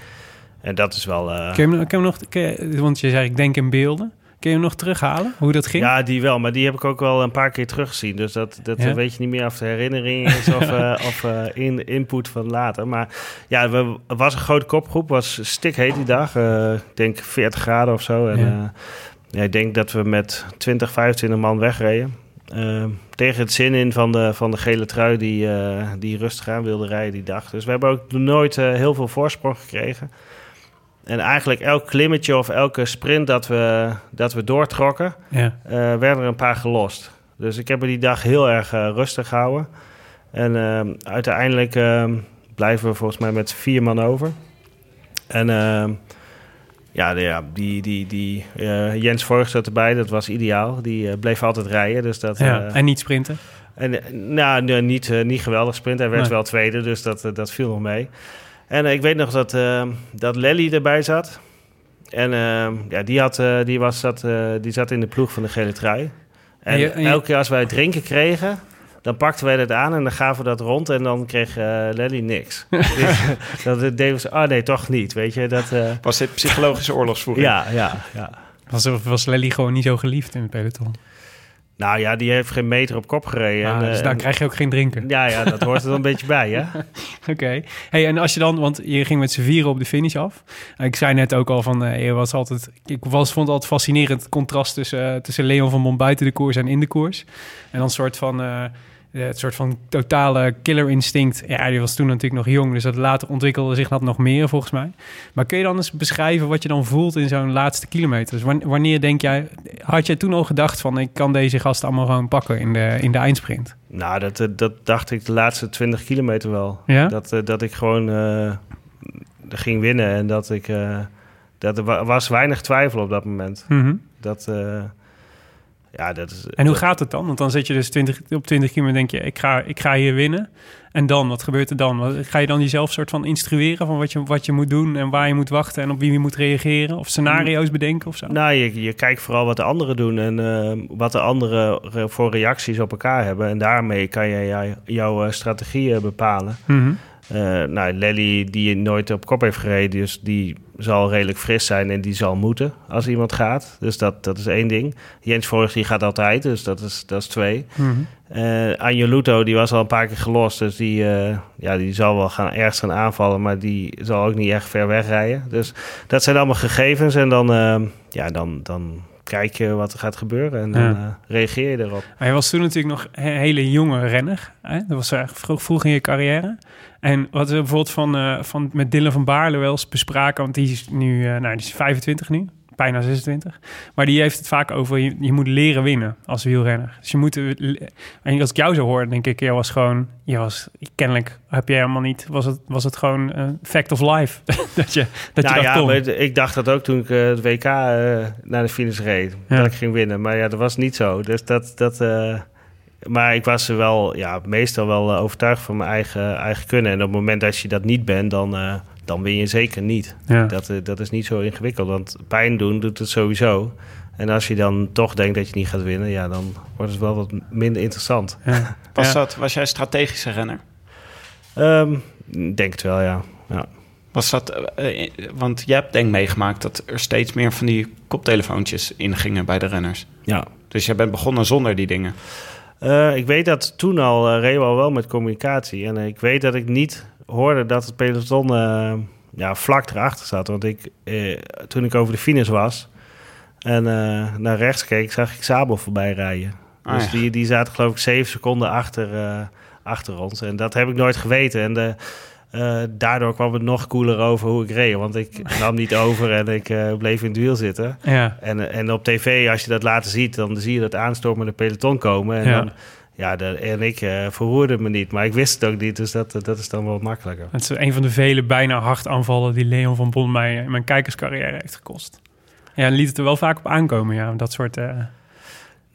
Speaker 3: En dat is wel... eh,
Speaker 1: kun je, hem- kun je nog, kun je- want je zei ik denk in beelden. Kun je hem nog terughalen, hoe dat ging?
Speaker 3: Ja, die wel, maar die heb ik ook wel een paar keer teruggezien. Dus dat, dat
Speaker 1: Ja?
Speaker 3: weet je niet meer of de herinnering is of, eh, of eh, in, input van later. Maar ja, we, het was een grote kopgroep, was stikheet die dag. Eh, ik denk 40 graden of zo. En,
Speaker 1: Ja.
Speaker 3: Ja. ik denk dat we met 20, 25 man wegreden. Eh, tegen het zin in van de, van de gele trui die, eh, die rustig aan wilde rijden die dag. Dus we hebben ook nooit eh, heel veel voorsprong gekregen. En eigenlijk elk klimmetje of elke sprint dat we, dat we doortrokken,
Speaker 1: Ja.
Speaker 3: eh, werden er een paar gelost. Dus ik heb me die dag heel erg rustig gehouden. En ehm, uiteindelijk ehm, blijven we volgens mij met vier man over. En ehm, ja, de- ja, die, die, die eh, Jens Voigt zat erbij, dat was ideaal. Die eh, bleef altijd rijden. Dus dat,
Speaker 1: Ja,
Speaker 3: eh,
Speaker 1: en niet sprinten.
Speaker 3: en, nou, niet, niet geweldig sprint. Hij werd
Speaker 1: Nee.
Speaker 3: wel tweede, dus dat, dat viel nog mee. En ik weet nog dat, dat Lely erbij zat. En eh, ja, die, had, die, was, zat, die zat in de ploeg van de gele trui. En,
Speaker 1: En je- en je-
Speaker 3: elke keer als wij drinken kregen, dan pakten wij dat aan en dan gaven we dat rond. En dan kreeg eh Lely niks. dus, dat deden we, ah nee, toch niet, weet je. Dat, eh,
Speaker 2: Was dit psychologische oorlogsvoering?
Speaker 3: ja, ja, ja.
Speaker 1: Was, was Lely gewoon niet zo geliefd in het peloton?
Speaker 3: Nou ja, die heeft geen meter op kop gereden.
Speaker 1: Ah,
Speaker 3: en,
Speaker 1: dus
Speaker 3: eh,
Speaker 1: daar krijg je ook geen drinken.
Speaker 3: Ja, ja, dat hoort er dan een beetje bij, hè?
Speaker 1: Oké. Hey, en als je dan, want je ging met z'n vieren op de finish af. Ik zei net ook al van, eh, je was altijd, ik was, vond het altijd fascinerend het contrast tussen, eh, tussen Leon van Bon buiten de koers en in de koers. En dan een soort van, het soort van totale killer instinct. Ja, die was toen natuurlijk nog jong, dus dat later ontwikkelde zich dat nog meer volgens mij. Maar kun je dan eens beschrijven wat je dan voelt in zo'n laatste kilometer? Dus wan- wanneer denk jij, had jij toen al gedacht van, ik kan deze gasten allemaal gewoon pakken in de, in de eindsprint?
Speaker 3: Nou, dat, eh, dat dacht ik de laatste 20 kilometer wel.
Speaker 1: Ja?
Speaker 3: Dat, eh, dat ik gewoon eh, ging winnen en dat ik... eh, dat er wa- was weinig twijfel op dat moment.
Speaker 1: Mhm.
Speaker 3: Dat, eh, ja, dat is...
Speaker 1: En hoe
Speaker 3: dat-
Speaker 1: gaat het dan? Want dan zit je dus 20, op 20 kilometer denk je, ik ga, ik ga hier winnen. En dan, wat gebeurt er dan? Ga je dan jezelf soort van instrueren van wat je, wat je moet doen en waar je moet wachten en op wie je moet reageren? Of scenario's bedenken of zo?
Speaker 3: Nou, je, je kijkt vooral wat de anderen doen en eh, wat de anderen re- voor reacties op elkaar hebben. En daarmee kan je jou- jouw eh, strategieën bepalen. Eh, nou, Lely, die nooit op kop heeft gereden, dus die zal redelijk fris zijn en die zal moeten als iemand gaat. Dus dat, dat is één ding. Jens Vorig, die gaat altijd, dus dat is, dat is twee. Eh Angeluto, die was al een paar keer gelost, dus die, eh, ja, die zal wel gaan, ergens gaan aanvallen, maar die zal ook niet echt ver wegrijden. Dus dat zijn allemaal gegevens en dan, eh, ja, dan, dan kijk je wat er gaat gebeuren en dan
Speaker 1: Ja.
Speaker 3: eh, reageer je erop.
Speaker 1: Maar je was toen natuurlijk nog een hele jonge renner. Hè? Dat was echt vroeg, vroeg in je carrière. En wat we bijvoorbeeld van, eh, van, met Dylan van Baarle wel eens bespraken... want die is nu eh, nou, die is 25 nu, bijna 26. Maar die heeft het vaak over, je, je moet leren winnen als wielrenner. Dus je moet... eh, En als ik jou zo hoor, denk ik, je was gewoon... Je was, kennelijk heb je helemaal niet... Was het, was het gewoon een fact of life dat je dat,
Speaker 3: nou
Speaker 1: je
Speaker 3: ja,
Speaker 1: kon?
Speaker 3: maar ik dacht dat ook toen ik eh, het WK eh, naar de finish reed.
Speaker 1: Ja.
Speaker 3: Dat ik ging winnen. Maar ja, dat was niet zo. Dus dat... dat eh, maar ik was er wel, ja, meestal wel eh, overtuigd van mijn eigen, eigen kunnen. En op het moment dat je dat niet bent, dan, eh, dan win je zeker niet.
Speaker 1: Ja.
Speaker 3: Dat, eh, dat is niet zo ingewikkeld, want pijn doen doet het sowieso. En als je dan toch denkt dat je niet gaat winnen, ja, dan wordt het wel wat minder interessant.
Speaker 1: Ja.
Speaker 2: Was,
Speaker 1: Ja.
Speaker 2: dat, was jij strategische renner?
Speaker 3: Ehm, ik denk het wel, ja. ja.
Speaker 2: Was dat, eh, eh, want jij hebt denk ik meegemaakt dat er steeds meer van die koptelefoontjes ingingen bij de renners.
Speaker 3: ja.
Speaker 2: Dus jij bent begonnen zonder die dingen.
Speaker 3: Eh, ik weet dat toen al uh, reden we al wel met communicatie. En ik weet dat ik niet hoorde dat het peloton eh, ja, vlak erachter zat. Want ik, eh, toen ik over de finish was en eh, naar rechts keek, zag ik Sabel voorbij rijden.
Speaker 2: Ah,
Speaker 3: dus
Speaker 2: ja.
Speaker 3: die, die zaten geloof ik zeven seconden achter, achter ons. En dat heb ik nooit geweten. En de, daardoor kwam het nog cooler over hoe ik reed. Want ik nam niet over en ik bleef in het wiel zitten.
Speaker 1: Ja.
Speaker 3: En, en op tv, als je dat later ziet, dan zie je dat aanstormende peloton komen. En
Speaker 1: Ja.
Speaker 3: dan, ja, de, en ik eh verroerde me niet, maar ik wist het ook niet, dus dat, dat is dan wel makkelijker.
Speaker 1: Het is een van de vele bijna hartaanvallen die Leon van Bon mij in mijn kijkerscarrière heeft gekost. Ja, en liet het er wel vaak op aankomen, ja. Dat soort, eh,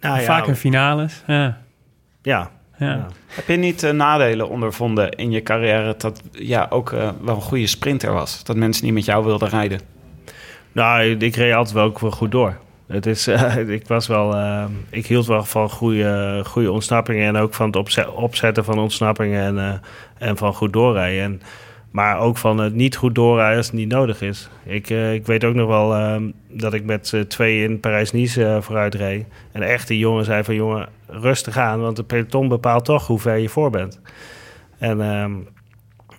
Speaker 3: Nou,
Speaker 1: vaak in finales. Ja,
Speaker 3: ja,
Speaker 1: ja.
Speaker 3: ja.
Speaker 2: Heb je niet eh, nadelen ondervonden in je carrière dat ja, ook eh, wel een goede sprinter was? Dat mensen niet met jou wilden rijden?
Speaker 3: Nou, ik reed altijd wel ook wel goed door. Het is, eh, ik was wel, eh, ik hield wel van goede, goede ontsnappingen en ook van het opze- opzetten van ontsnappingen en, eh, en van goed doorrijden. En, maar ook van het niet goed doorrijden als het niet nodig is. Ik, eh, ik weet ook nog wel eh, dat ik met z'n tweeën in Parijs-Nice vooruit reed. En echt die jongen zei van jongen, rustig aan, want het peloton bepaalt toch hoe ver je voor bent. En ehm,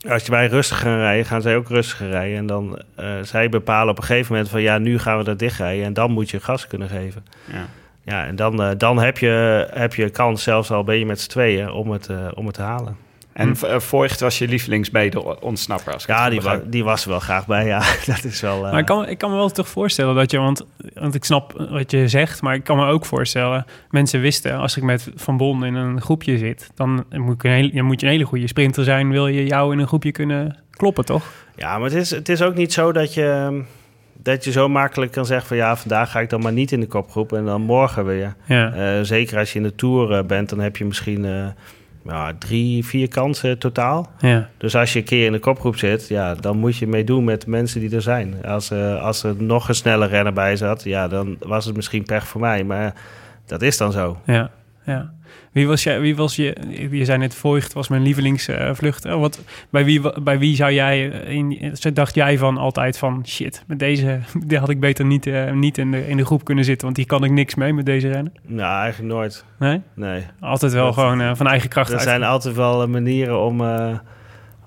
Speaker 3: als je wij rustig gaan rijden, gaan zij ook rustig rijden. En dan eh zij bepalen op een gegeven moment van ja, nu gaan we dat dichtrijden. En dan moet je gas kunnen geven.
Speaker 2: Ja.
Speaker 3: Ja, en dan, eh, dan heb, je, heb je kans, zelfs al ben je met z'n tweeën, om het, eh, om het te halen.
Speaker 2: En
Speaker 1: Hm.
Speaker 2: eh, Voigt was je lievelingsbede ontsnapper. Als ik
Speaker 3: Ja, die, wa-
Speaker 2: begrijp.
Speaker 3: die was er wel graag bij. Ja, dat is wel. eh,
Speaker 1: Maar ik kan, ik kan me wel toch voorstellen dat je, want, want ik snap wat je zegt, maar ik kan me ook voorstellen, mensen wisten, als ik met Van Bon in een groepje zit, dan moet, ik een hele, dan moet je een hele goede sprinter zijn, wil je jou in een groepje kunnen kloppen, toch?
Speaker 3: Ja, maar het is, het is ook niet zo dat je, dat je zo makkelijk kan zeggen van ja, vandaag ga ik dan maar niet in de kopgroep en dan morgen weer.
Speaker 1: Ja,
Speaker 3: Eh, zeker als je in de Tour eh, bent, dan heb je misschien eh, ja, drie, vier kansen totaal.
Speaker 1: ja,
Speaker 3: Dus als je een keer in de kopgroep zit, ja, dan moet je meedoen met de mensen die er zijn. Als, eh, als er nog een snelle renner bij zat, ja, dan was het misschien pech voor mij. Maar dat is dan zo.
Speaker 1: ja. Ja. Wie was, jij, wie was je... Je zei net, Voigt was mijn lievelingsvlucht. wat, bij, wie, bij wie zou jij... In, dacht jij van altijd van... Shit, met deze die had ik beter niet, uh, niet in, de, in de groep kunnen zitten. Want die kan ik niks mee met deze rennen.
Speaker 3: Nou, eigenlijk nooit.
Speaker 1: Nee?
Speaker 3: Nee.
Speaker 1: Altijd wel gewoon uh, van eigen kracht
Speaker 3: Er zijn altijd wel manieren om... Uh,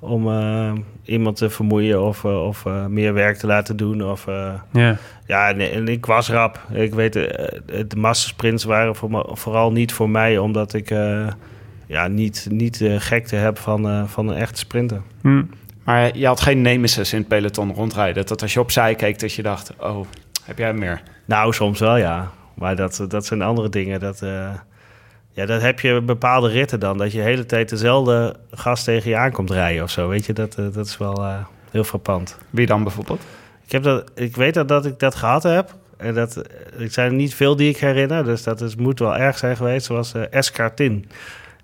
Speaker 3: om uh, iemand te vermoeien of, uh, of uh, meer werk te laten doen. Of,
Speaker 1: ja,
Speaker 3: ja en, en, ik was rap. Ik weet, de massasprints waren voor me, vooral niet voor mij, omdat ik ja, niet, niet de gekte heb van, van een echte sprinter.
Speaker 1: hm.
Speaker 2: Maar je had geen nemesis in het peloton rondrijden. Dat als je opzij keek, dat je dacht, oh, heb jij meer?
Speaker 3: Nou, soms wel ja. Maar dat, dat zijn andere dingen. Dat, ja, dat heb je bepaalde ritten dan. Dat je de hele tijd dezelfde gast tegen je aankomt rijden of zo. Weet je, dat, dat is wel uh, heel frappant.
Speaker 2: Wie dan bijvoorbeeld?
Speaker 3: Ik, heb dat, ik weet dat, dat ik dat gehad heb. En dat, er zijn niet veel die ik herinner. Dus dat is, moet wel erg zijn geweest. Zoals uh, Escartin.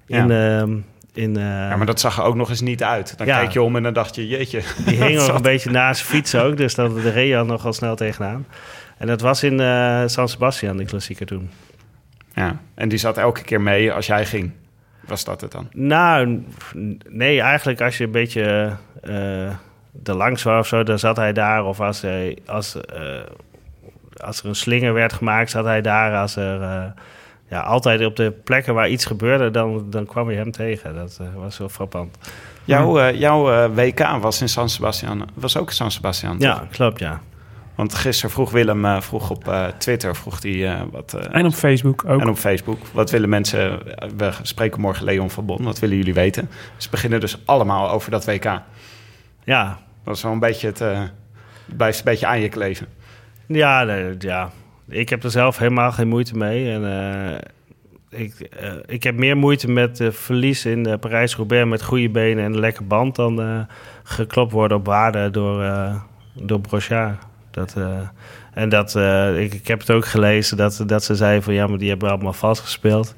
Speaker 3: In, ja. Uh, in, uh,
Speaker 2: ja, maar dat zag er ook nog eens niet uit. Dan ja, kijk je om en dan dacht je, jeetje.
Speaker 3: Die hing nog een beetje naast zijn fiets ook. Dus dat de reed al nogal snel tegenaan. En dat was in uh, San Sebastian, de klassieker toen.
Speaker 2: Ja, en die zat elke keer mee als jij ging. Was dat het dan?
Speaker 3: Nou, nee, eigenlijk als je een beetje uh, er langs was of zo, dan zat hij daar. Of als, hij, als, uh, als er een slinger werd gemaakt, zat hij daar. Als er uh, ja, altijd op de plekken waar iets gebeurde, dan, dan kwam je hem tegen. Dat was wel frappant.
Speaker 2: Jouw, jouw WK was in San Sebastian. Was ook in San Sebastian.
Speaker 3: Ja, klopt, ja.
Speaker 2: Want gisteren vroeg Willem uh, vroeg op uh, Twitter vroeg die, uh, wat.
Speaker 1: en op Facebook ook.
Speaker 2: En op Facebook. Wat willen mensen? We spreken morgen Leon van Bon. Wat willen jullie weten? Ze beginnen dus allemaal over dat WK.
Speaker 3: Ja.
Speaker 2: Dat is wel een beetje het. blijft een beetje aan je kleven.
Speaker 3: Ja, nee, ja. Ik heb er zelf helemaal geen moeite mee. En ik, ik heb meer moeite met verlies in Parijs-Roubaix met goede benen en een lekker band dan geklopt worden op waarde door, door Brochard. Dat, uh, en dat, uh, ik, ik heb het ook gelezen dat, dat ze zeiden van ja, maar die hebben allemaal vast gespeeld.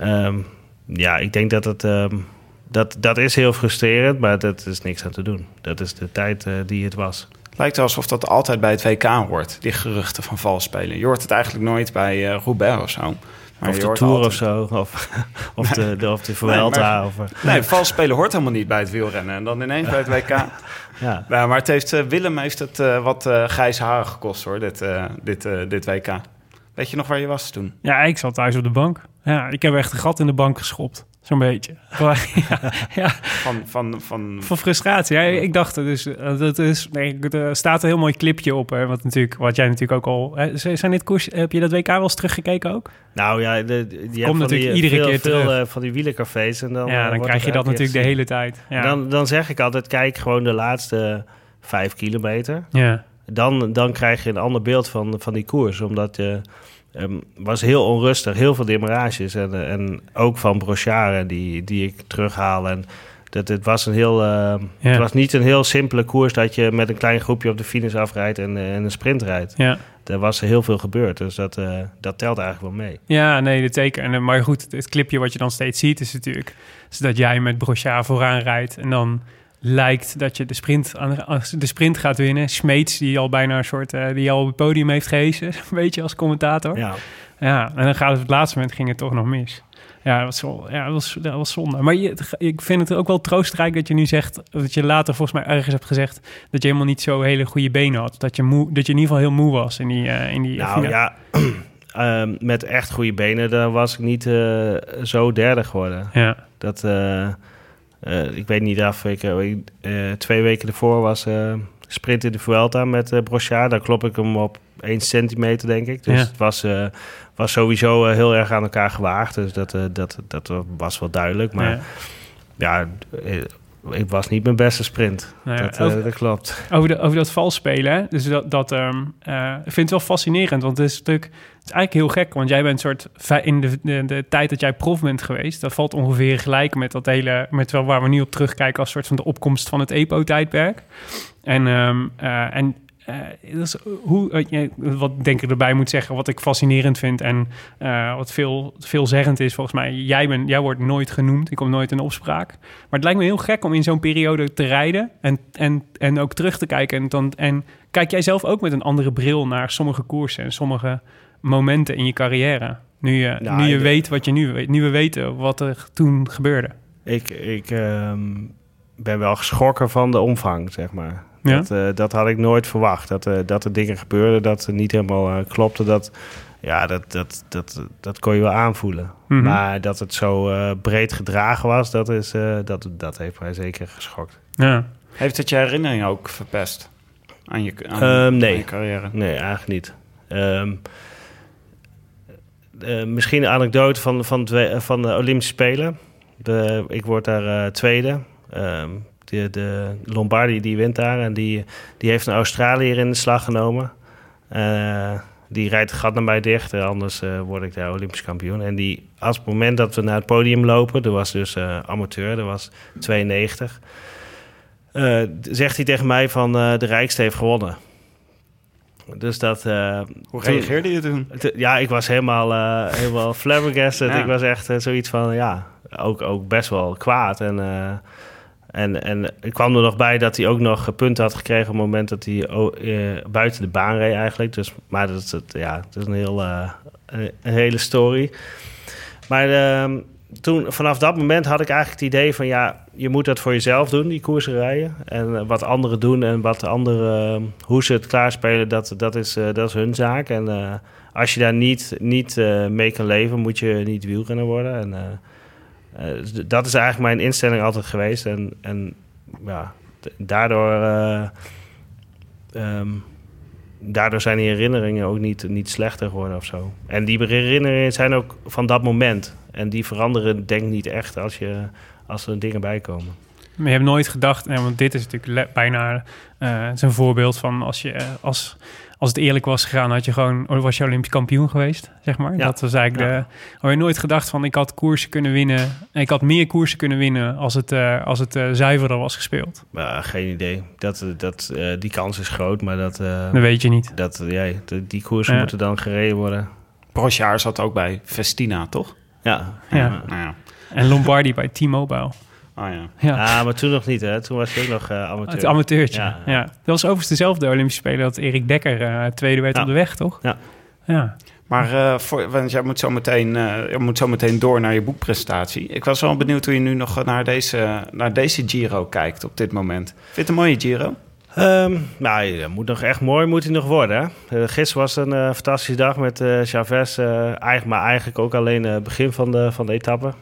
Speaker 3: Um, ja, ik denk dat het. Um, dat, dat is heel frustrerend, maar dat is niks aan te doen. Dat is de tijd uh, die het was.
Speaker 2: Lijkt alsof dat altijd bij het WK hoort, die geruchten van vals spelen. Je hoort het eigenlijk nooit bij Roubaix of zo.
Speaker 3: Maar of de Tour altijd... of zo, of, of, de, de, of de Vuelta.
Speaker 2: Nee,
Speaker 3: maar,
Speaker 2: of, nee, vals spelen hoort helemaal niet bij het wielrennen. En dan ineens bij het WK.
Speaker 3: ja.
Speaker 2: ja. maar het heeft, uh, Willem heeft het uh, wat uh, grijze haren gekost hoor, dit, dit, dit WK. Weet je nog waar je was toen?
Speaker 1: Ja, ik zat thuis op de bank. Ja, ik heb echt een gat in de bank geschopt. Zo'n beetje. ja, ja.
Speaker 2: Van, van, van...
Speaker 1: van frustratie. Ja, ik dacht dus, dat is, nee, er staat een heel mooi clipje op. Hè, wat, natuurlijk, wat jij natuurlijk ook al... Hè, zijn dit koers, heb je dat WK wel eens teruggekeken ook?
Speaker 3: Nou ja, de, die
Speaker 1: komt natuurlijk
Speaker 3: die,
Speaker 1: iedere
Speaker 3: veel,
Speaker 1: keer
Speaker 3: veel,
Speaker 1: terug.
Speaker 3: uh, van die wielercafés. En dan,
Speaker 1: ja, dan krijg je dat natuurlijk de hele tijd. Ja.
Speaker 3: Dan, dan zeg ik altijd, kijk gewoon de laatste vijf kilometer.
Speaker 1: Ja.
Speaker 3: Dan, dan krijg je een ander beeld van, van die koers. Omdat je... Um, was heel onrustig, heel veel demarages. En, en ook van Brochard, die, die ik terughaal. En dat, het, was een heel, uh,
Speaker 1: Ja.
Speaker 3: het was niet een heel simpele koers dat je met een klein groepje op de finish afrijdt en, en een sprint rijdt.
Speaker 1: Ja.
Speaker 3: Er was heel veel gebeurd, dus dat, uh, dat telt eigenlijk wel mee.
Speaker 1: Ja, nee, dat zeker. En, maar goed, het, het clipje wat je dan steeds ziet is natuurlijk... is dat jij met Brochard vooraan rijdt en dan lijkt dat je de sprint, de sprint gaat winnen. Smeets, die al bijna een soort... Uh, die al op het podium heeft gehezen, een beetje als commentator.
Speaker 3: Ja.
Speaker 1: Ja, en dan gaat het op het laatste moment ging het toch nog mis. Ja, dat was, ja, dat was, dat was zonde. Maar je, ik vind het ook wel troostrijk dat je nu zegt... dat je later volgens mij ergens hebt gezegd... dat je helemaal niet zo hele goede benen had. Dat je, moe, dat je in ieder geval heel moe was in die... Uh, in die
Speaker 3: nou uh, ja, um, met echt goede benen... dan was ik niet uh, zo derde geworden.
Speaker 1: Ja.
Speaker 3: Dat... Uh, ik weet niet af, ik, twee weken ervoor was sprint in de Vuelta met uh, Brochard. Daar klop ik hem op 1 centimeter, denk ik. Dus
Speaker 1: Ja.
Speaker 3: het was, uh, was sowieso uh, heel erg aan elkaar gewaagd. Dus dat, uh, dat, dat was wel duidelijk. Maar
Speaker 1: Ja.
Speaker 3: ja, ik was niet mijn beste sprint.
Speaker 1: Nou ja,
Speaker 3: dat,
Speaker 1: over-
Speaker 3: dat klopt.
Speaker 1: Over, de, over dat vals spelen, hè? dus dat, dat eh, ik vind het wel fascinerend, want het is natuurlijk, het is eigenlijk heel gek, want jij bent soort in de, de, de tijd dat jij prof bent geweest, dat valt ongeveer gelijk met dat hele, met wel waar we nu op terugkijken als soort van de opkomst van het EPO-tijdperk. En, eh, en is hoe, eh, wat denk ik erbij moet zeggen, wat ik fascinerend vind en wat veel, veelzeggend is volgens mij. Jij, bent, jij wordt nooit genoemd, ik kom nooit in opspraak. Maar het lijkt me heel gek om in zo'n periode te rijden en, en, en ook terug te kijken. En, dan, en kijk jij zelf ook met een andere bril naar sommige koersen en sommige momenten in je carrière? Nu je,
Speaker 3: Nou,
Speaker 1: nu je weet wat je nu weet. Nu we weten wat er toen gebeurde.
Speaker 3: Ik, ik ehm, ben wel geschrokken van de omvang, zeg maar.
Speaker 1: Ja?
Speaker 3: Dat, eh, dat had ik nooit verwacht. Dat, eh, dat er dingen gebeurden dat er niet helemaal eh, klopte. Dat, ja, dat, dat, dat, dat kon je wel aanvoelen.
Speaker 1: Mhm.
Speaker 3: Maar dat het zo eh, breed gedragen was, dat, is, eh, dat, dat heeft mij zeker geschokt.
Speaker 1: Ja.
Speaker 2: Heeft het je herinnering ook verpest? Aan je, aan,
Speaker 3: Ehm, nee.
Speaker 2: aan je carrière?
Speaker 3: Nee, eigenlijk niet. Ehm, eh, misschien een anekdote van, van, de, van de Olympische Spelen. De, ik word daar eh, tweede. Ehm, de, de Lombardi die wint daar en die, die heeft een Australiër in de slag genomen. Eh, die rijdt het gat naar mij dicht, eh, anders eh, word ik daar Olympisch kampioen. En die, als het moment dat we naar het podium lopen, dat was dus amateur, dat was 92. eh, zegt hij tegen mij van de rijkste heeft gewonnen. Dus dat...
Speaker 2: Hoe
Speaker 3: toen-
Speaker 2: reageerde je toen?
Speaker 3: Ja, ik was helemaal, helemaal flabbergasted.
Speaker 2: Ja.
Speaker 3: Ik was echt zoiets van, ja, ook, ook best wel kwaad. En, en, en ik kwam er nog bij dat hij ook nog punten had gekregen... op het moment dat hij oh, eh, buiten de baan reed eigenlijk. Dus, maar dat is, het, ja, dat is een, heel, eh, een, hele story. Maar ehm, toen, vanaf dat moment had ik eigenlijk het idee van... ja, je moet dat voor jezelf doen, die koersen rijden. En eh, wat anderen doen en wat anderen, eh, hoe ze het klaarspelen... dat, dat, is, dat is hun zaak. En als je daar niet, niet mee kan leven, moet je niet wielrenner worden. En, dat is eigenlijk mijn instelling altijd geweest. En, en ja, daardoor, eh, ehm, daardoor zijn die herinneringen ook niet, niet slechter geworden of zo. En die herinneringen zijn ook van dat moment. En die veranderen denk ik niet echt als, je, als er dingen bij komen.
Speaker 1: Maar je hebt nooit gedacht, eh, want dit is natuurlijk bijna eh, het is een voorbeeld van als je eh, als, als het eerlijk was gegaan, had je gewoon was je Olympisch kampioen geweest, zeg maar.
Speaker 3: Ja.
Speaker 1: Dat was eigenlijk
Speaker 3: Ja.
Speaker 1: de. Had je nooit gedacht van ik had koersen kunnen winnen, ik had meer koersen kunnen winnen als het eh, als het eh, zuiverder was gespeeld.
Speaker 3: Maar geen idee. Dat, dat, eh, die kans is groot, maar dat, eh,
Speaker 1: Dat weet je niet.
Speaker 3: dat, ja, de- die koersen
Speaker 1: Ja.
Speaker 3: moeten dan gereden worden.
Speaker 2: Brosjaar zat ook bij Festina, toch?
Speaker 3: Ja,
Speaker 1: Ja.
Speaker 2: Nou ja.
Speaker 1: En Lombardi bij T-Mobile.
Speaker 2: Oh ja.
Speaker 1: Ja.
Speaker 3: Ah, maar toen nog niet, hè? Toen was je ook nog eh, amateur.
Speaker 1: Het amateurtje. Ja,
Speaker 3: Ja, ja.
Speaker 1: Dat was overigens dezelfde Olympische Spelen dat Erik Dekker eh, tweede werd
Speaker 3: Ja.
Speaker 1: op de weg, toch?
Speaker 3: Ja.
Speaker 1: Ja.
Speaker 2: Maar eh, voor, want jij moet zo, meteen, eh, je moet zo meteen door naar je boekpresentatie. Ik was wel benieuwd hoe je nu nog naar deze, naar deze Giro kijkt op dit moment. Vind je het een mooie Giro?
Speaker 3: Ehm, nou, dat moet nog echt mooi moet hij nog worden. Hè? Uh, gisteren was een eh, fantastische dag met eh Chavez. eh, eigenlijk, maar eigenlijk ook alleen het begin van de, van de etappe.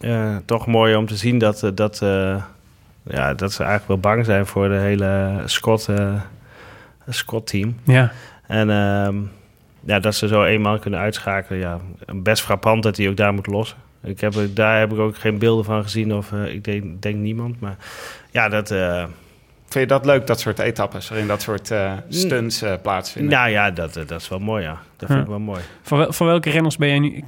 Speaker 3: Eh, toch mooi om te zien dat, eh, dat, eh, ja, dat ze eigenlijk wel bang zijn voor de hele Scott, eh, Scott-team.
Speaker 1: Ja.
Speaker 3: En ehm, ja, dat ze zo eenmaal kunnen uitschakelen. Ja, best frappant dat hij ook daar moet lossen. Ik heb, daar heb ik ook geen beelden van gezien. Of ik denk, denk niemand. Maar ja, dat...
Speaker 2: Vind je dat leuk, dat soort etappes, waarin dat soort eh, stunts eh, plaatsvinden?
Speaker 3: Nou ja, dat, eh, dat is wel mooi, ja. Dat vind ik wel mooi.
Speaker 1: Van, wel- van welke renners ben je nu?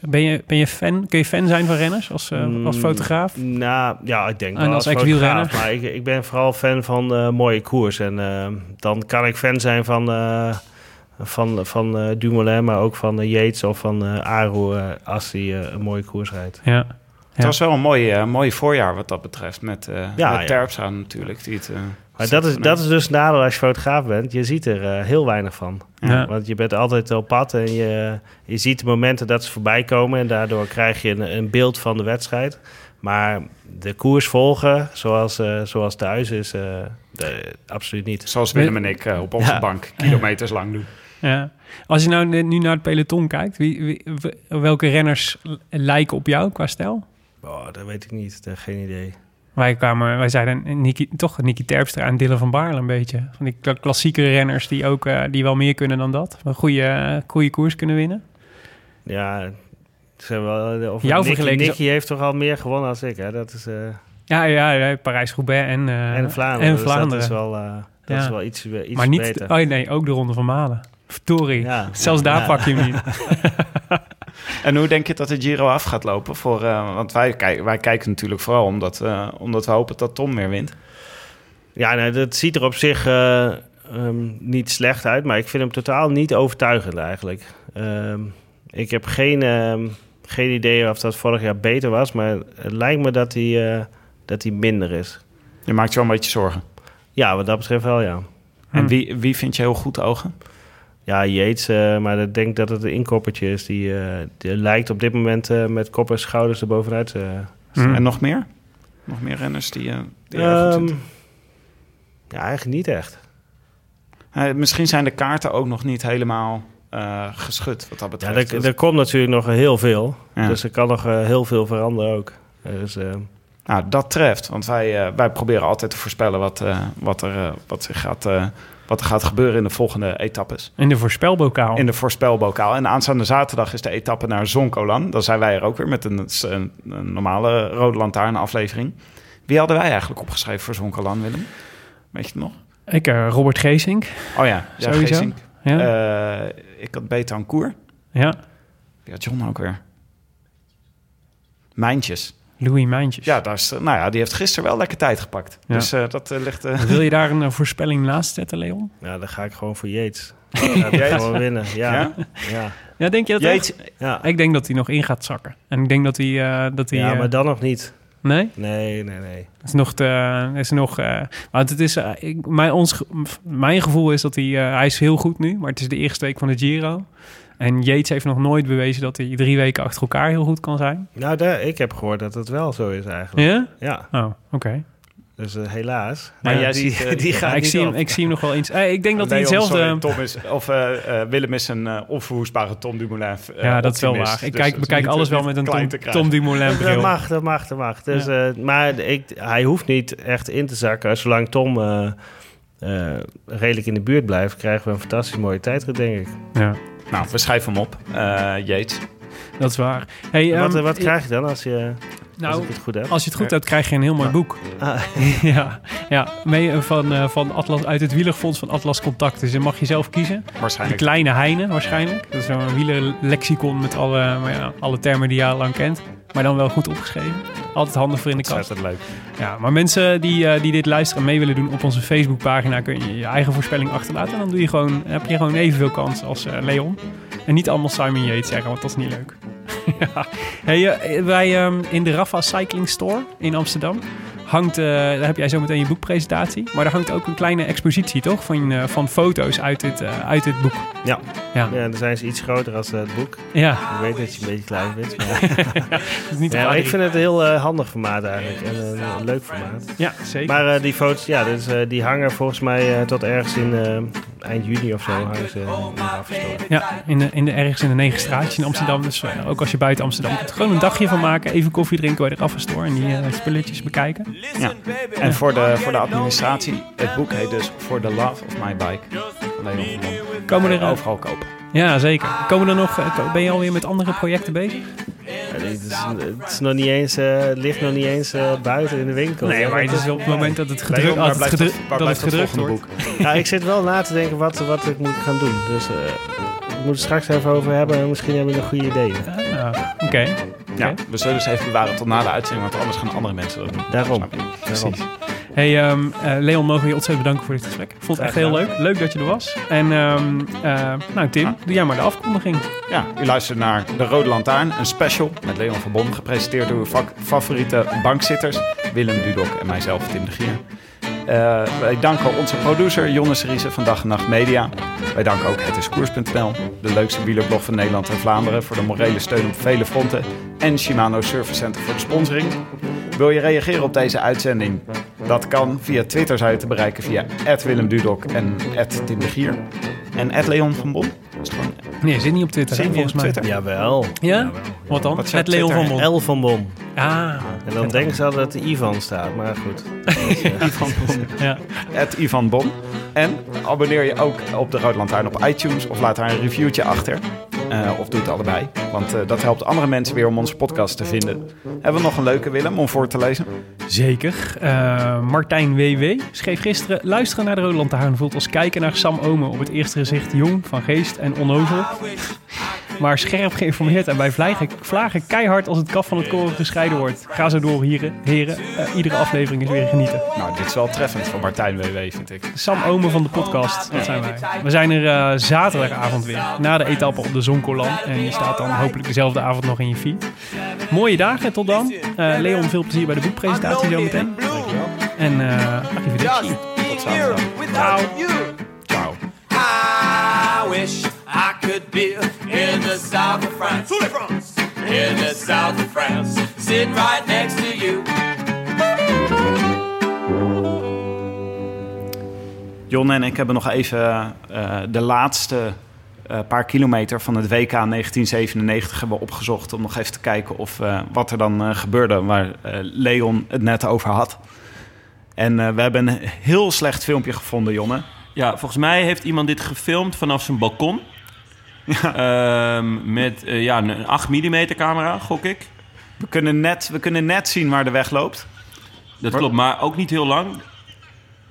Speaker 1: Ben je, ben je fan? Kun je fan zijn van renners als, eh, als
Speaker 3: Mm,
Speaker 1: fotograaf?
Speaker 3: Nou, ja, ik denk
Speaker 1: En
Speaker 3: wel
Speaker 1: als
Speaker 3: als,
Speaker 1: ex-wielrenner?
Speaker 3: Maar ik, ik ben vooral fan van eh, mooie koers. En dan kan ik fan zijn van, eh, van, van eh, Dumoulin, maar ook van Yates of van eh Aru als hij een mooie koers rijdt.
Speaker 1: Ja.
Speaker 2: Het was wel een mooi, mooi voorjaar wat dat betreft, met, eh
Speaker 3: Ja,
Speaker 2: met
Speaker 3: ja.
Speaker 2: Terpstra natuurlijk. Die het, eh,
Speaker 3: Maar dat is, dat is dus nadeel als je fotograaf bent. Je ziet er heel weinig van.
Speaker 1: Ja.
Speaker 3: Want je bent altijd op pad en je, je ziet de momenten dat ze voorbij komen. En daardoor krijg je een, een beeld van de wedstrijd. Maar de koers volgen, zoals, zoals thuis, is eh, de- absoluut niet.
Speaker 2: Zoals Willem en ik op onze
Speaker 3: Ja.
Speaker 2: bank kilometers lang doen.
Speaker 1: Ja. Als je nou nu naar het peloton kijkt, wie, welke renners lijken op jou qua stijl?
Speaker 3: Oh, dat weet ik niet. Dat, geen idee.
Speaker 1: Wij, kwamen, wij zeiden Nicky, toch Nicky Terpstra en Dylan van Baarle een beetje. Van die kla- klassieke renners die ook eh, die wel meer kunnen dan dat. Een goede, eh, goede koers kunnen winnen.
Speaker 3: Ja, ze hebben wel, of
Speaker 1: Jou
Speaker 3: Nicky, Nicky heeft toch al meer gewonnen als ik. Hè? Dat is, eh
Speaker 1: Ja, ja, ja,
Speaker 3: en
Speaker 1: Parijs-Roubaix en, eh,
Speaker 3: Vlaanderen.
Speaker 1: En
Speaker 3: Dus
Speaker 1: Vlaanderen.
Speaker 3: dat is wel, eh, dat
Speaker 1: Ja.
Speaker 3: is wel iets, iets
Speaker 1: maar niet,
Speaker 3: beter.
Speaker 1: oh nee, ook de Ronde van Malen. Verdorie.
Speaker 3: Ja.
Speaker 1: Zelfs daar pak je hem niet.
Speaker 2: En hoe denk je dat de Giro af gaat lopen? Voor, eh, want wij, kijk, wij kijken natuurlijk vooral omdat, eh, omdat we hopen dat Tom weer wint.
Speaker 3: Ja, nee, dat ziet er op zich eh, ehm, niet slecht uit, maar ik vind hem totaal niet overtuigend eigenlijk. Ehm, ik heb geen, ehm, geen idee of dat vorig jaar beter was, maar het lijkt me dat hij, eh, dat hij minder is.
Speaker 2: Je maakt je wel een beetje zorgen.
Speaker 3: Ja, wat dat betreft wel, ja.
Speaker 1: Hm.
Speaker 2: En wie, wie vind je heel goed ogen?
Speaker 3: Ja, Yates, eh, maar ik denk dat het een inkoppertje is. Die, eh, die lijkt op dit moment eh, met kop en schouders erbovenuit. eh
Speaker 1: Hm.
Speaker 2: En nog meer? Nog meer renners die, die goed
Speaker 3: Ehm,
Speaker 2: zitten?
Speaker 3: ja, eigenlijk niet echt.
Speaker 2: Misschien zijn de kaarten ook nog niet helemaal eh, geschud wat dat
Speaker 3: Ja,
Speaker 2: betreft.
Speaker 3: er, er komt natuurlijk nog heel veel.
Speaker 2: Ja.
Speaker 3: Dus er kan nog heel veel veranderen ook. Dus, eh,
Speaker 2: Nou, dat treft. Want wij, eh, wij proberen altijd te voorspellen wat, eh, wat, er, eh, wat, zich gaat, eh, wat er gaat gebeuren in de volgende etappes.
Speaker 1: In de voorspelbokaal.
Speaker 2: In de voorspelbokaal. En aanstaande zaterdag is de etappe naar Zonkolan. Dan zijn wij er ook weer met een, een, een normale Rode Lantaarn aflevering. Wie hadden wij eigenlijk opgeschreven voor Zonkolan, Willem? Weet je het nog?
Speaker 1: Ik, eh, Robert Geesink.
Speaker 2: Oh ja, ja
Speaker 1: Sowieso.
Speaker 2: Geesink.
Speaker 1: Ja.
Speaker 2: Eh, ik had Betancourt.
Speaker 1: ja.
Speaker 2: Had John ook weer? Mijntjes.
Speaker 1: Louis Mijntjes.
Speaker 2: Ja, daar is, nou ja, die heeft gisteren wel lekker tijd gepakt.
Speaker 1: Ja.
Speaker 2: Dus eh, dat eh, ligt... eh,
Speaker 1: Wil je daar een eh, voorspelling naast zetten, Leon?
Speaker 3: ja, dan ga ik gewoon voor Yates. Ja, die
Speaker 2: Yates?
Speaker 3: gewoon winnen. Ja,
Speaker 2: Ja?
Speaker 3: ja. ja.
Speaker 1: Ja, denk je dat echt?
Speaker 2: Jeetje.
Speaker 1: Ik denk dat hij nog in gaat zakken. En ik denk dat hij... eh, dat hij
Speaker 3: ja
Speaker 1: eh,
Speaker 3: maar dan nog niet.
Speaker 1: Nee?
Speaker 3: Nee, nee, nee.
Speaker 1: Het is nog te... Is nog eh, want het is... eh, ik, mijn, ons, mijn gevoel is dat hij... eh, hij is heel goed nu, maar het is de eerste week van de Giro. En Yates heeft nog nooit bewezen dat hij drie weken achter elkaar heel goed kan zijn.
Speaker 3: Nou, daar, ik heb gehoord dat het wel zo is eigenlijk.
Speaker 1: Ja?
Speaker 3: Ja,
Speaker 1: Oh, oké.
Speaker 3: dus eh, helaas.
Speaker 2: Maar
Speaker 3: Ja,
Speaker 2: jij
Speaker 3: die,
Speaker 2: ziet, eh,
Speaker 3: die
Speaker 1: Ja,
Speaker 3: gaat
Speaker 1: ik,
Speaker 3: niet
Speaker 1: zie hem, ik zie hem nog wel eens... Eh, ik denk dat hij hetzelfde...
Speaker 2: Tom is, of Willem is een onverwoestbare Tom Dumoulin.
Speaker 1: ja, dat is wel waar. Ik
Speaker 2: Dus
Speaker 1: kijk,
Speaker 2: dat
Speaker 1: bekijk alles wel met een Tom. Tom Dumoulin
Speaker 3: Dat
Speaker 1: bril.
Speaker 3: mag, dat mag, dat mag. Dus, maar ik, hij hoeft niet echt in te zakken. Zolang Tom redelijk in de buurt blijft, krijgen we een fantastisch mooie tijdrit, denk ik.
Speaker 1: Ja,
Speaker 2: Nou, we schrijven hem op. Eh Yates.
Speaker 1: dat is waar. Hey,
Speaker 3: wat,
Speaker 1: ehm,
Speaker 3: eh, wat krijg je dan als, je, als
Speaker 1: nou,
Speaker 3: ik het goed heb?
Speaker 1: als je het goed hebt, krijg je een heel mooi boek.
Speaker 3: Ah,
Speaker 1: ja, ja mee eh, van, eh, van Atlas, uit het wielerfonds van Atlas Contact. Dus dan mag je zelf kiezen. De
Speaker 2: Waarschijnlijk.
Speaker 1: kleine Heine waarschijnlijk. Dat is zo'n wielerlexicon met alle, maar ja, alle termen die je al lang kent. Maar dan wel goed opgeschreven. Altijd handig voor in de kast.
Speaker 3: ontzettend leuk.
Speaker 1: Ja, maar mensen die, eh, die dit luisteren en mee willen doen op onze Facebookpagina... kun je je eigen voorspelling achterlaten. En dan doe je gewoon, heb je gewoon evenveel kans als eh, Leon. En niet allemaal Simon Yates zeggen, want dat is niet leuk. ja. hey, eh, wij ehm, in de Rafa Cycling Store in Amsterdam... hangt, eh, daar heb jij zo meteen je boekpresentatie. Maar daar hangt ook een kleine expositie, toch? Van, eh, van foto's uit dit, eh, uit dit boek.
Speaker 3: Ja.
Speaker 1: Ja.
Speaker 3: ja, dan zijn ze iets groter als het boek.
Speaker 1: Ja,
Speaker 3: Ik weet dat je een beetje klein bent. Maar,
Speaker 1: is niet
Speaker 3: ja, maar ik vind het een heel handig formaat eigenlijk. En een, een leuk formaat.
Speaker 1: Ja, zeker.
Speaker 3: Maar die foto's, ja, dus, die hangen volgens mij tot ergens in eind juni of zo. Hangen ze in de afgestoken.
Speaker 1: Ja, in de, in de, ergens in de negen straatjes in Amsterdam. Dus eh, ook als je buiten Amsterdam komt. Gewoon een dagje van maken. Even koffie drinken bij de Raffenstore. En die eh, spulletjes bekijken.
Speaker 2: Ja. En voor de, voor de administratie, het boek heet dus For the Love of My Bike. Van Bon.
Speaker 1: Komen er, eh,
Speaker 2: overal kopen.
Speaker 1: Ja, zeker. Komen er nog, eh, ben je alweer met andere projecten bezig?
Speaker 3: Ja, dit is, het, is nog niet eens, eh, het ligt nog niet eens eh, buiten in de winkel.
Speaker 1: Nee, maar het is op het moment dat het gedrukt, als het gedru-
Speaker 2: het-
Speaker 1: dat het
Speaker 2: het
Speaker 1: gedrukt wordt.
Speaker 2: boek?
Speaker 3: Ja, ik zit wel na te denken wat, wat ik moet gaan doen. Dus eh ik moet het straks even over hebben. En misschien hebben we nog goede ideeën.
Speaker 1: Ah, nou, Oké.
Speaker 2: Ja, we zullen dus even bewaren tot na de uitzending, want anders gaan andere mensen dat doen.
Speaker 3: Daarom. Daarom.
Speaker 1: Hey, ehm, eh, Leon, mogen we je ontzettend bedanken voor dit gesprek. Ik vond het echt heel leuk. Leuk dat je er was. En ehm, eh, nou, Tim, doe jij maar de afkondiging.
Speaker 2: Ja, u luistert naar De Rode Lantaarn, een special met Leon van Bon, gepresenteerd door uw vak- favoriete bankzitters, Willem Dudok en mijzelf, Tim de Gier. Eh, wij danken onze producer Jonnes Riese van Dag en Nacht Media. Wij danken ook hetiskoers.nl, de leukste wielerblog van Nederland en Vlaanderen voor de morele steun op vele fronten en Shimano Service Center voor de sponsoring. Wil je reageren op deze uitzending? Dat kan via Twitter je te bereiken via Willem Dudok en Tim de Gier. En Leon van Bon. Dat is gewoon
Speaker 1: Nee, zit niet op Twitter,
Speaker 2: Zit
Speaker 1: hè,
Speaker 2: niet op
Speaker 1: volgens mij.
Speaker 2: Twitter.
Speaker 3: Jawel.
Speaker 1: Ja? Wat dan?
Speaker 2: Wat
Speaker 1: Leon van? Bon.
Speaker 3: L van Bom.
Speaker 1: Ah,
Speaker 3: En dan denken ze altijd dat er Ivan staat. Maar goed.
Speaker 2: Ivan Bon.
Speaker 1: ja.
Speaker 2: At Ivan Bon. En abonneer je ook op de Rode Lantaarn op iTunes of laat daar een reviewtje achter. Eh, of doe het allebei. Want eh, dat helpt andere mensen weer om onze podcast te vinden. Hebben we nog een leuke Willem om voor te lezen?
Speaker 1: Zeker. Eh, Martijn WW schreef gisteren... Luisteren naar de Rode Lantaarn voelt als kijken naar Sam Omen... op het eerste gezicht jong, van geest en onnozel. Maar scherp geïnformeerd en bij vlagen, vlagen keihard als het kaf van het koren gescheiden wordt. Ga zo door, heren. heren. Eh, iedere aflevering is weer genieten.
Speaker 2: Nou, dit is wel treffend van Martijn WW, vind ik.
Speaker 1: Sam Omen van de podcast, dat zijn wij. We zijn er eh, zaterdagavond weer, na de etappe op de Zonkolan. En die staat dan hopelijk dezelfde avond nog in je feed. Mooie dagen, tot dan. Eh, Leon, veel plezier bij de boekpresentatie zometeen. En eh arrivederci.
Speaker 2: Tot zaterdag. Ciao.
Speaker 4: I will wish I could be in the south of France. In the south of France, sitting right next to you.
Speaker 2: Jon en ik hebben nog even eh, de laatste eh, paar kilometer van het WK 1997 hebben opgezocht... om nog even te kijken of, eh, wat er dan eh, gebeurde waar eh, Leon het net over had. En eh, we hebben een heel slecht filmpje gevonden, Jonne.
Speaker 5: Ja, volgens mij heeft iemand dit gefilmd vanaf zijn balkon. Ehm, met eh, ja, een 8 mm camera, gok ik.
Speaker 2: We kunnen, net, we kunnen net zien waar de weg loopt.
Speaker 5: Dat klopt, maar ook niet heel lang.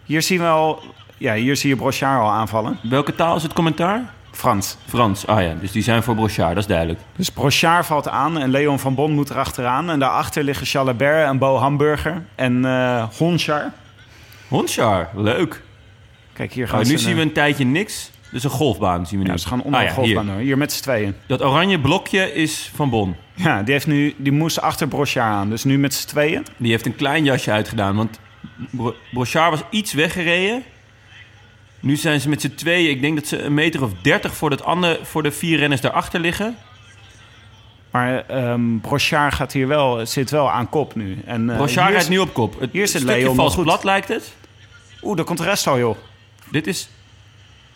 Speaker 2: Hier zien we al... Ja, hier zie je Brochard al aanvallen.
Speaker 5: Welke taal is het commentaar?
Speaker 2: Frans.
Speaker 5: Frans. Ah ja, dus die zijn voor Brochard, dat is duidelijk.
Speaker 2: Dus Brochard valt aan en Leon van Bon moet erachteraan. En daarachter liggen Chalabert en Bo Hamburger en eh Honchar.
Speaker 5: Honchar, leuk.
Speaker 2: Kijk, hier gaan
Speaker 5: Oh, nu
Speaker 2: een-
Speaker 5: zien we een tijdje niks. Dus een golfbaan zien we nu.
Speaker 2: Ja, ze gaan onder
Speaker 5: Ah
Speaker 2: golfbaan
Speaker 5: hier.
Speaker 2: door. Hier met z'n tweeën.
Speaker 5: Dat oranje blokje is van Bon.
Speaker 2: Ja, die, heeft nu, die moest achter Brochard aan. Dus nu met z'n tweeën.
Speaker 5: Die heeft een klein jasje uitgedaan. Want Bro- Brochard was iets weggereden. Nu zijn ze met z'n tweeën. Ik denk dat ze een meter of dertig voor, dat andere, voor de vier renners daarachter liggen.
Speaker 2: Maar ehm Brochard gaat hier wel, zit wel aan kop nu. En, eh,
Speaker 5: Brochard rijdt
Speaker 2: is-
Speaker 5: nu op kop. Het
Speaker 2: hier zit Leon
Speaker 5: vals
Speaker 2: goed.
Speaker 5: plat lijkt het.
Speaker 2: Oeh, daar komt de rest al, joh.
Speaker 5: Dit is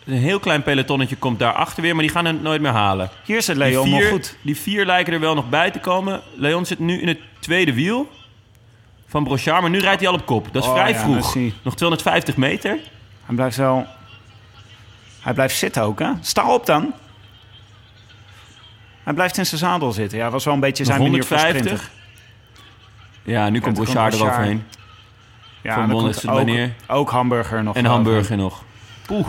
Speaker 5: een heel klein pelotonnetje komt daarachter weer. Maar die gaan het nooit meer halen.
Speaker 2: Hier zit Leon
Speaker 5: vier,
Speaker 2: nog goed.
Speaker 5: die vier lijken er wel nog bij te komen. Leon zit nu in het tweede wiel van Brochard. Maar nu rijdt hij al op kop. Dat is
Speaker 2: Oh,
Speaker 5: vrij
Speaker 2: ja,
Speaker 5: vroeg. Nog 250 meter.
Speaker 2: Hij blijft wel... Hij blijft zitten ook, hè? Sta op dan. Hij blijft in zijn zadel zitten. Ja, dat was wel een beetje
Speaker 5: Nog
Speaker 2: zijn manier van
Speaker 5: 150.
Speaker 2: sprinten.
Speaker 5: Ja, nu komt Brochard
Speaker 2: Brochard.
Speaker 5: eroverheen.
Speaker 2: Ja,
Speaker 5: Van
Speaker 2: dan komt
Speaker 5: is het
Speaker 2: ook, ook Hamburger nog.
Speaker 5: En. Hamburger nog. Poeh.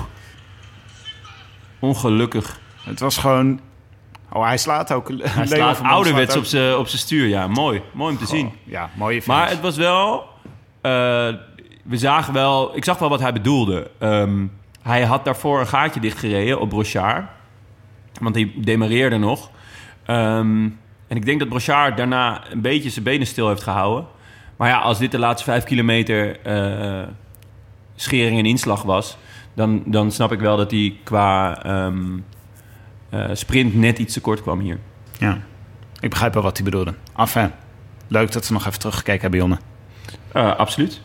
Speaker 5: Ongelukkig.
Speaker 2: Het was gewoon... Oh, hij slaat ook.
Speaker 5: Hij slaat ouderwets op zijn op zijn stuur. Ja, mooi. Mooi om te zien.
Speaker 2: Ja, mooie.
Speaker 5: Maar het was wel... eh, we zagen wel... Ik zag wel wat hij bedoelde. Ehm, hij had daarvoor een gaatje dichtgereden op Brochard. Want hij demareerde nog. Ehm, en ik denk dat Brochard daarna een beetje zijn benen stil heeft gehouden. Maar ja, als dit de laatste vijf kilometer eh, schering en inslag was... Dan, dan snap ik wel dat hij qua ehm, eh, sprint net iets te kort kwam hier.
Speaker 2: Ja, ik begrijp wel wat hij bedoelde. Enfin, leuk dat we nog even teruggekeken hebben, Jonne.
Speaker 5: Eh, absoluut.